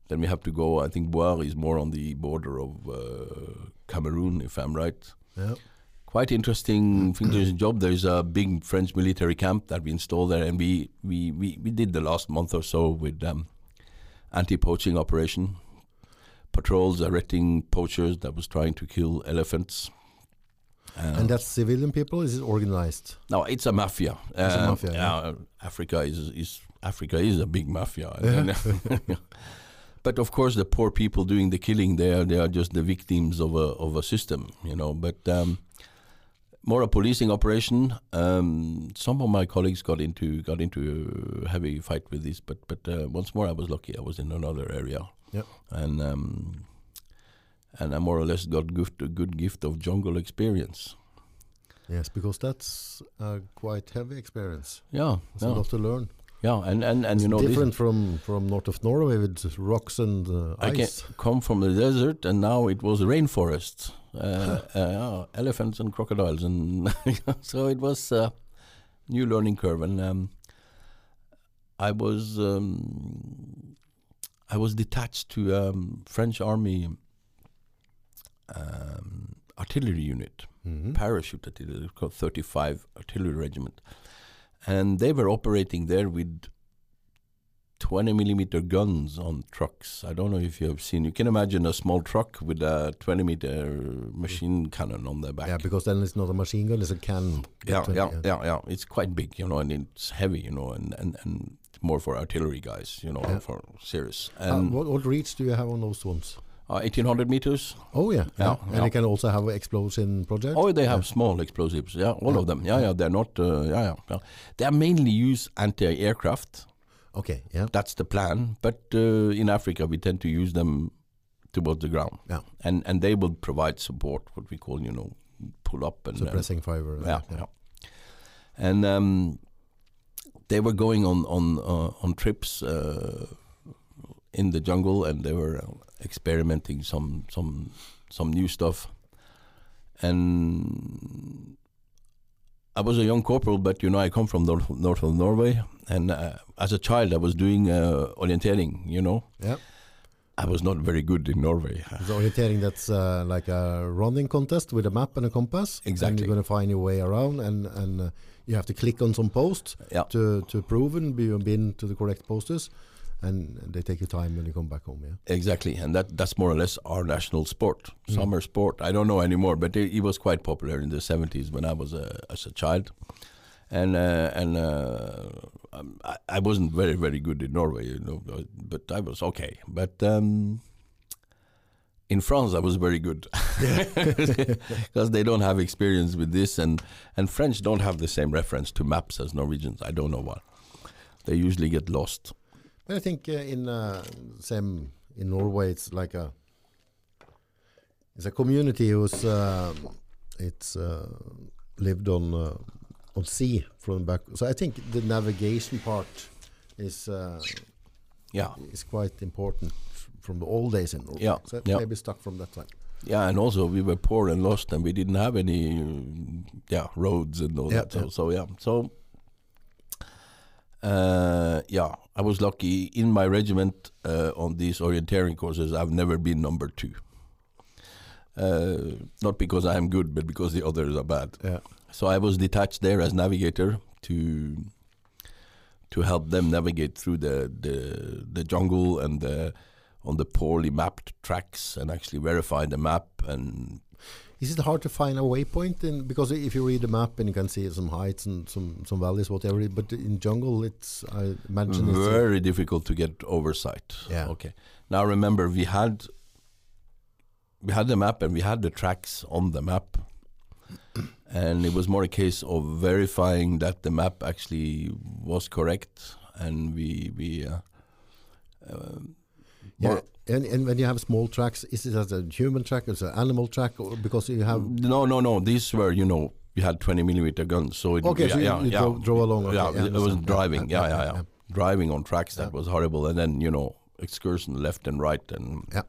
then we have to go. I think Bouar is more on the border of uh, Cameroon, if I'm right. Yeah. Quite interesting. There's a job. There's a big French military camp that we installed there, and we we, we, we did the last month or so with um, anti-poaching operation, patrols arresting poachers that was trying to kill elephants. Uh, And that's civilian people. Is it organized? no, it's a mafia. It's a Um, mafia, yeah. uh, Africa is is Africa is a big mafia. But of course, the poor people doing the killing, they are they are just the victims of a of a system, you know. But um, more a policing operation. Um, some of my colleagues got into got into a heavy fight with this, but but uh, once more, I was lucky. I was in another area, Yep. and um, and I more or less got gift, a good gift of jungle experience. Yes, because that's a quite heavy experience. Yeah, There's a lot to learn. Yeah, and and and It's you know, this- different from from north of Norway with rocks and uh, I can ice. come from the desert, and now it was rainforest, uh, uh, elephants and crocodiles, and so it was a new learning curve. And um, I was um, I was detached to um, French army um, artillery unit, Mhm. parachute artillery, called 35 Artillery Regiment, and they were operating there with 20 millimeter guns on trucks. I don't know if you have seen. You can imagine a small truck with a 20 meter machine cannon on the back. Yeah, because then it's not a machine gun; it's a cannon. yeah, Twenty- yeah, yeah, yeah. It's quite big, you know, and it's heavy, you know, and and and more for artillery guys, you know, Yeah. for serious. Uh, And what, what reach do you have on those ones? Uh, 1800 meters. Oh yeah, Yeah, And yeah. they can also have explosion project. Oh, they have small explosives. Yeah, all Yeah. of them. Yeah, yeah. They're not. Uh, yeah, yeah, yeah. They are mainly used anti-aircraft. Okay, yeah, That's the plan. But uh, in Africa, we tend to use them towards the ground. Yeah. And and they will provide support, what we call, you know, pull up and uh, suppressing fire. uh, yeah, yeah. And um, they were going on on uh, on trips uh, in the jungle, and they were uh, experimenting some some some new stuff. And I was a young corporal, but you know I come from north, north of Norway, and uh, as a child I was doing uh, orienteering. You know, Yeah. I was not very good in Norway. It's orienteering that's uh, like a running contest with a map and a compass. And Exactly. you're going to find your way around, and and uh, you have to click on some posts Yeah. to to prove and be been to the correct posters, and they take your time when you come back home. Yeah. Exactly, and that that's more or less our national sport, summer sport. I don't know anymore, but it, it was quite popular in the seventies when I was a as a child, and uh, and uh, um, I, I wasn't very very good in Norway, you know, uh, but I was okay. But um, in France, I was very good because they don't have experience with this, and and French don't have the same reference to maps as Norwegians. I don't know why. They usually get lost. I think uh, in uh, same in Norway, it's like a it's a community who's um, it's uh, lived on uh, on sea from back. So I think the navigation part is uh, Yeah. is quite important from the old days in Norway. Yeah, So yeah. maybe stuck from that time. Yeah, and also we were poor and lost, and we didn't have any, yeah, roads and all Yeah, that. So, yeah. so yeah, so uh, yeah, I was lucky in my regiment uh, on these orienteering courses. I've never been number two. Uh, not because I am good, but because the others are bad. Yeah. So I was detached there as navigator to to help them navigate through the the, the jungle and the on the poorly mapped tracks and actually verify the map and Is it hard to find a waypoint? In, because if you read the map and you can see some heights and some some valleys, whatever. But in jungle, it's I imagine it's uh, very difficult to get oversight. Yeah. Okay. Now remember, we had we had the map and we had the tracks on the map, and it was more a case of verifying that the map actually was correct, and we we. Uh, um, yeah. And, and when you have small tracks, is it as a human track, as an animal track, or because you have? no, no, no. These were, you know, we had 20 millimeter guns, so it, Okay, yeah, so you, yeah, you yeah. Drove, drove along. Okay, yeah, yeah, it was driving. Yeah, yeah, yeah. Driving on tracks that was horrible, and then you know excursion left and right, and Yeah.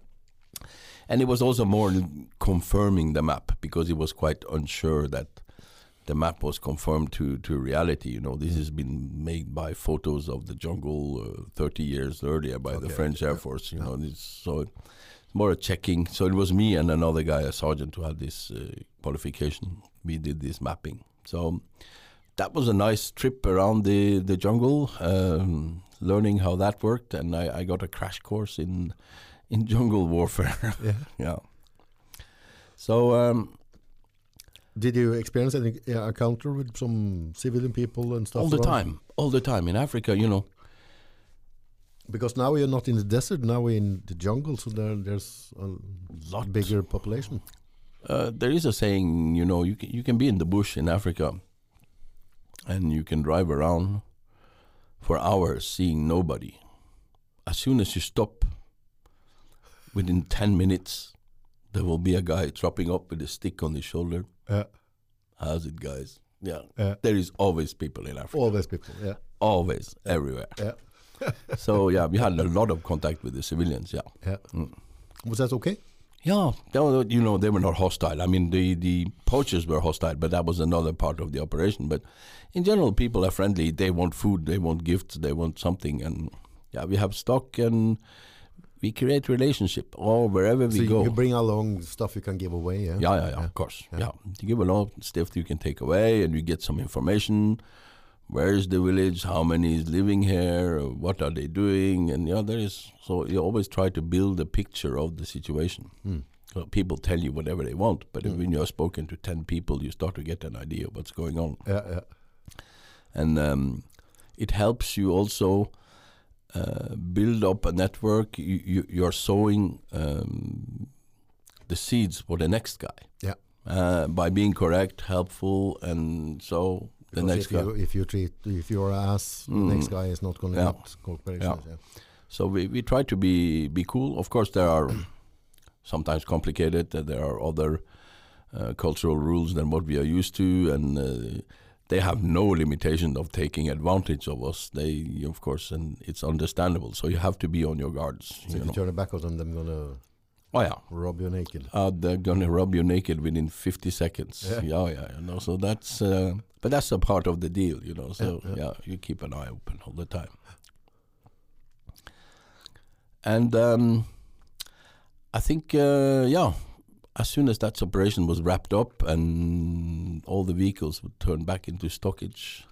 and it was also more confirming the map because it was quite unsure that the map was confirmed to to reality. You know, this has been made by photos of the jungle uh, 30 years earlier by the French Air Force. You know, this, so it's more a checking. So it was me and another guy, a sergeant, who had this uh, qualification. We did this mapping. So that was a nice trip around the the jungle, um, learning how that worked, and I, I got a crash course in in jungle warfare. Yeah. yeah. So um, Did you experience any uh, encounter with some civilian people and stuff? all the around? time, all the time in Africa, you know, Because now we're not in the desert, now we're in the jungle, so there, there's a Lot. bigger population. Uh, there is a saying, you know, you can, you can be in the bush in Africa, and you can drive around for hours seeing nobody. As soon as you stop, within ten minutes, there will be a guy dropping up with a stick on his shoulder. Yeah, How's it, guys? Yeah, yeah. there is always people in Africa. Always people. Yeah, Always, everywhere. yeah, so yeah, we had a lot of contact with the civilians. Yeah. yeah. Mm. Was that okay? Yeah, they were, you know, they were not hostile. I mean, the, the poachers were hostile, but that was another part of the operation. But in general, people are friendly. They want food, they want gifts, they want something, and yeah, we have stock and we create relationship or wherever we so you- go. you bring along stuff you can give away. Yeah. yeah, yeah, yeah, Yeah. of course. Yeah. Yeah. you give a lot of stuff you can take away, and you get some information. Where is the village? How many is living here? What are they doing? And yeah, there is. So you always try to build a picture of the situation. Mm. People tell you whatever they want, but Mm. when you are spoken to 10 people, you start to get an idea of what's going on. Yeah, yeah. And um, it helps you also uh, build up a network. You, you, you're sowing um, the seeds for the next guy. Yeah. Uh, by being correct, helpful, and so the Because next if guy. you if you treat if you're ass, Mm. the next guy is not going to Yeah. get cooperation. Yeah. Yeah. So we, we try to be be cool. Of course, there are sometimes complicated. That there are other uh, cultural rules than what we are used to, and uh, they have no limitation of taking advantage of us. They, of course, and it's understandable. So you have to be on your guards. So you if you turn your back on them, they're gonna Oh yeah, rob you naked. uh, they're gonna rub you naked within 50 seconds. Yeah. Yeah, yeah, you know. So that's, uh, but that's a part of the deal, you know. So Yeah, yeah. yeah, you keep an eye open all the time. And um, I think, uh, yeah, as soon as that operation was wrapped up and all the vehicles would turn back into stockage,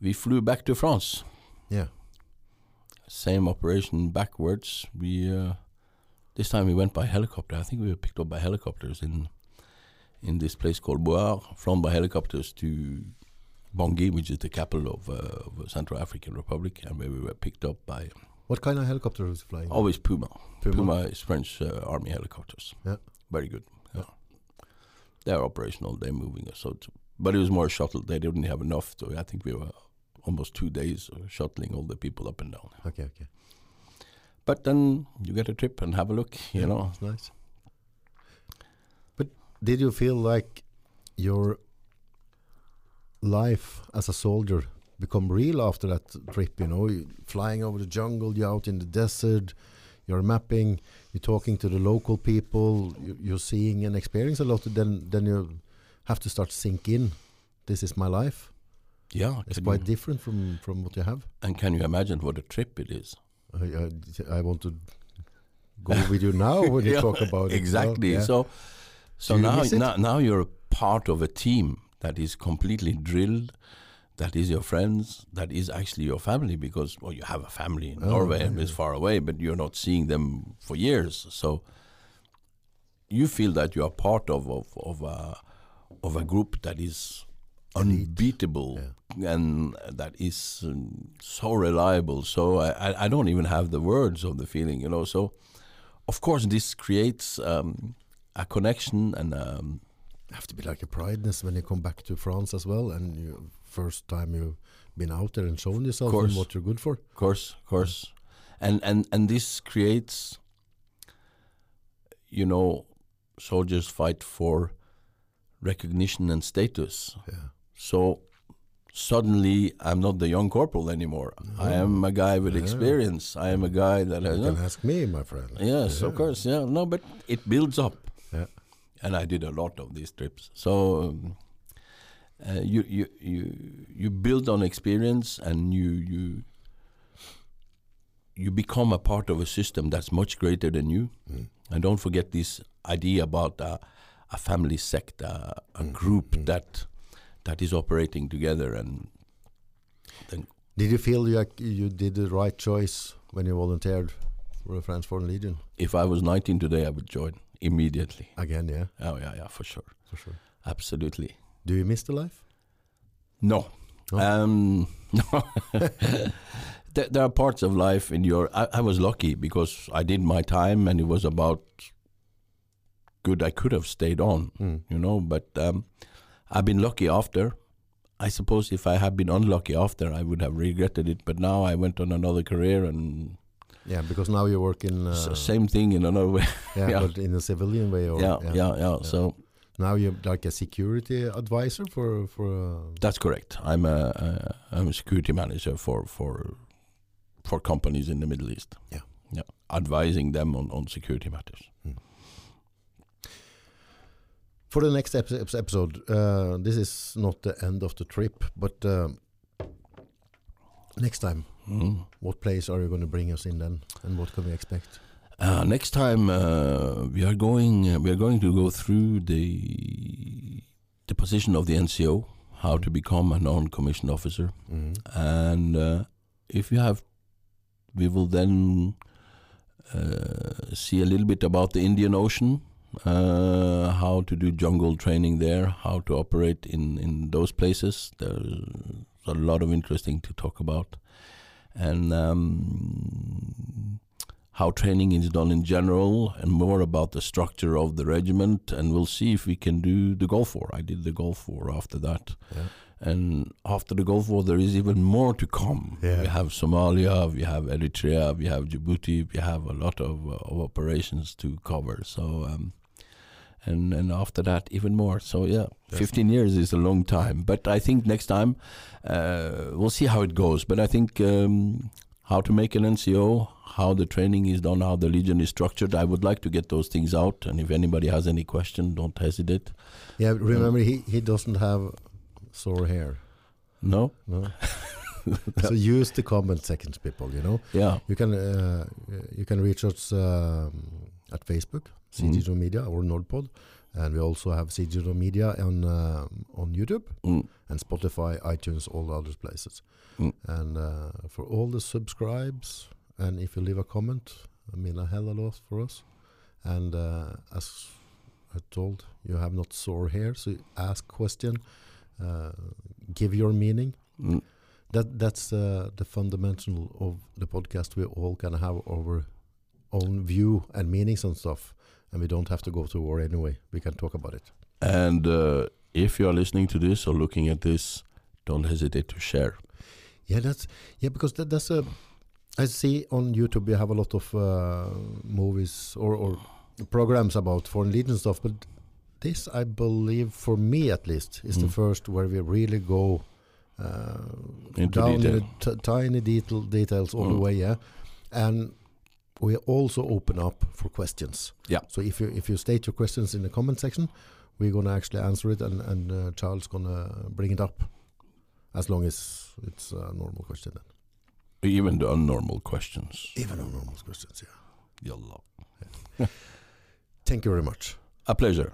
we flew back to France. Yeah. Same operation backwards. We uh, this time we went by helicopter. I think we were picked up by helicopters in in this place called Bouar, flown by helicopters to Bangui, which is the capital of, uh, of Central African Republic, and where we were picked up by What kind of helicopter was flying? always Puma. Puma. Puma, is French uh, army helicopters. Yeah. Very good. Yeah. They're operational. They're moving us. So, but it was more shuttle. They didn't have enough. So I think we were almost two days shuttling all the people up and down. Okay, okay. But then you get a trip and have a look. You Yeah, know, it's nice. But did you feel like your life as a soldier become real after that trip? You know, flying over the jungle, you're out in the desert, you're mapping, you're talking to the local people, you, you're seeing and experiencing a lot. Then, then you have to start sink in. This is my life. yeah. It's quite you- different from from what you have. and can you imagine what a trip it is? I, I, I want to go with you now when you Yeah, talk about it. exactly. Yeah. So, so you now, now, now you're a part of a team that is completely drilled. That is your friends. That is actually your family because well, you have a family in Oh, Norway yeah, and it's far away, but you're not seeing them for years. So you feel that you are part of of of a of a group that is unbeatable and that is um, so reliable. So I, I I don't even have the words of the feeling, you know. So of course this creates um, a connection and um, have to be like a prideness when you come back to France as well, and you first time you've been out there and shown yourself and what you're good for. of course, of course, and and and this creates, you know, soldiers fight for recognition and status. Yeah, So suddenly I'm not the young corporal anymore. I am a guy with Yeah. experience. I am a guy that has. you can ask me, my friend. Yes, Yeah. of course. Yeah, no, but it builds up. Yeah. and I did a lot of these trips. So um, uh, you you you you build on experience, and you you you become a part of a system that's much greater than you. Mm. And don't forget this idea about uh, a family sect, uh, a Mm, group mm. that that is operating together. And then Did you feel like you did the right choice when you volunteered for the French Foreign Legion? if I was 19 today, I would join immediately. Again, yeah, Oh yeah, yeah, for sure, for sure. absolutely. Do you miss the life? No. No? Um, there, there are parts of life in your. I, I was lucky because I did my time, and it was about good. I could have stayed on, Mm. you know, but um, I've been lucky after. I suppose if I had been unlucky after, I would have regretted it. But now I went on another career, and Yeah, because now you work in uh, same thing in another way. yeah, yeah. but in a civilian way. Or, yeah, yeah, yeah, So Now you're like a security advisor for for. Uh, that's correct. I'm a, a I'm a security manager for for for companies in the Middle East. Yeah. yeah, advising them on on security matters. for the next epi- episode, uh, this is not the end of the trip, but um, next time, Mm. what place are you going to bring us in then, and what can we expect? Uh, next time uh, we are going uh, we are going to go through the the position of the NCO, how to become a non-commissioned officer, Mhm. and uh, if you have, we will then uh, see a little bit about the Indian Ocean, uh, how to do jungle training there, how to operate in in those places. There's a lot of interesting to talk about, and. Um, how training is done in general and more about the structure of the regiment and we'll see if we can do the Gulf War. I did the Gulf War after that. Yeah. And after the Gulf War there is even more to come. Yeah. We have Somalia, we have Eritrea, we have Djibouti, we have a lot of, uh, of operations to cover. So um, and and after that even more. So yeah, Yes. 15 years is a long time. But I think next time uh, we'll see how it goes. But I think um, how to make an NCO, how the training is done, how the Legion is structured. I would like to get those things out. And if anybody has any question, don't hesitate. Yeah, remember he he doesn't have sore hair. No? No. so use the comment sections, people. You know, Yeah. you can uh, you can reach us um, at Facebook, CGO Media or Nordpod, and we also have CGO Media on um on YouTube Mm. And Spotify, iTunes, all the other places. Mm. And uh, for all the subscribes, and if you leave a comment, I mean a hell of a lot for us. And uh, as I told, you have not sore hair, so ask question, uh, give your meaning. Mm. That that's uh, the fundamental of the podcast. We all can have our own view and meanings and stuff, and we don't have to go to war anyway. We can talk about it. And uh, if you are listening to this or looking at this, don't hesitate to share. Yeah, that's yeah because that, that's a. I see on YouTube we have a lot of uh, movies or, or programs about foreign legion stuff, but this I believe for me at least is the Mm. first where we really go uh, Into down detail. the t- tiny detail details all the Mm. way, yeah, and we also open up for questions. Yeah. So if you if you state your questions in the comment section, we're gonna actually answer it, and and uh, Charles gonna bring it up, as long as it's a normal question. Then. Even the unnormal questions. Even on normal questions, yeah. Yalla. Thank you very much. A pleasure.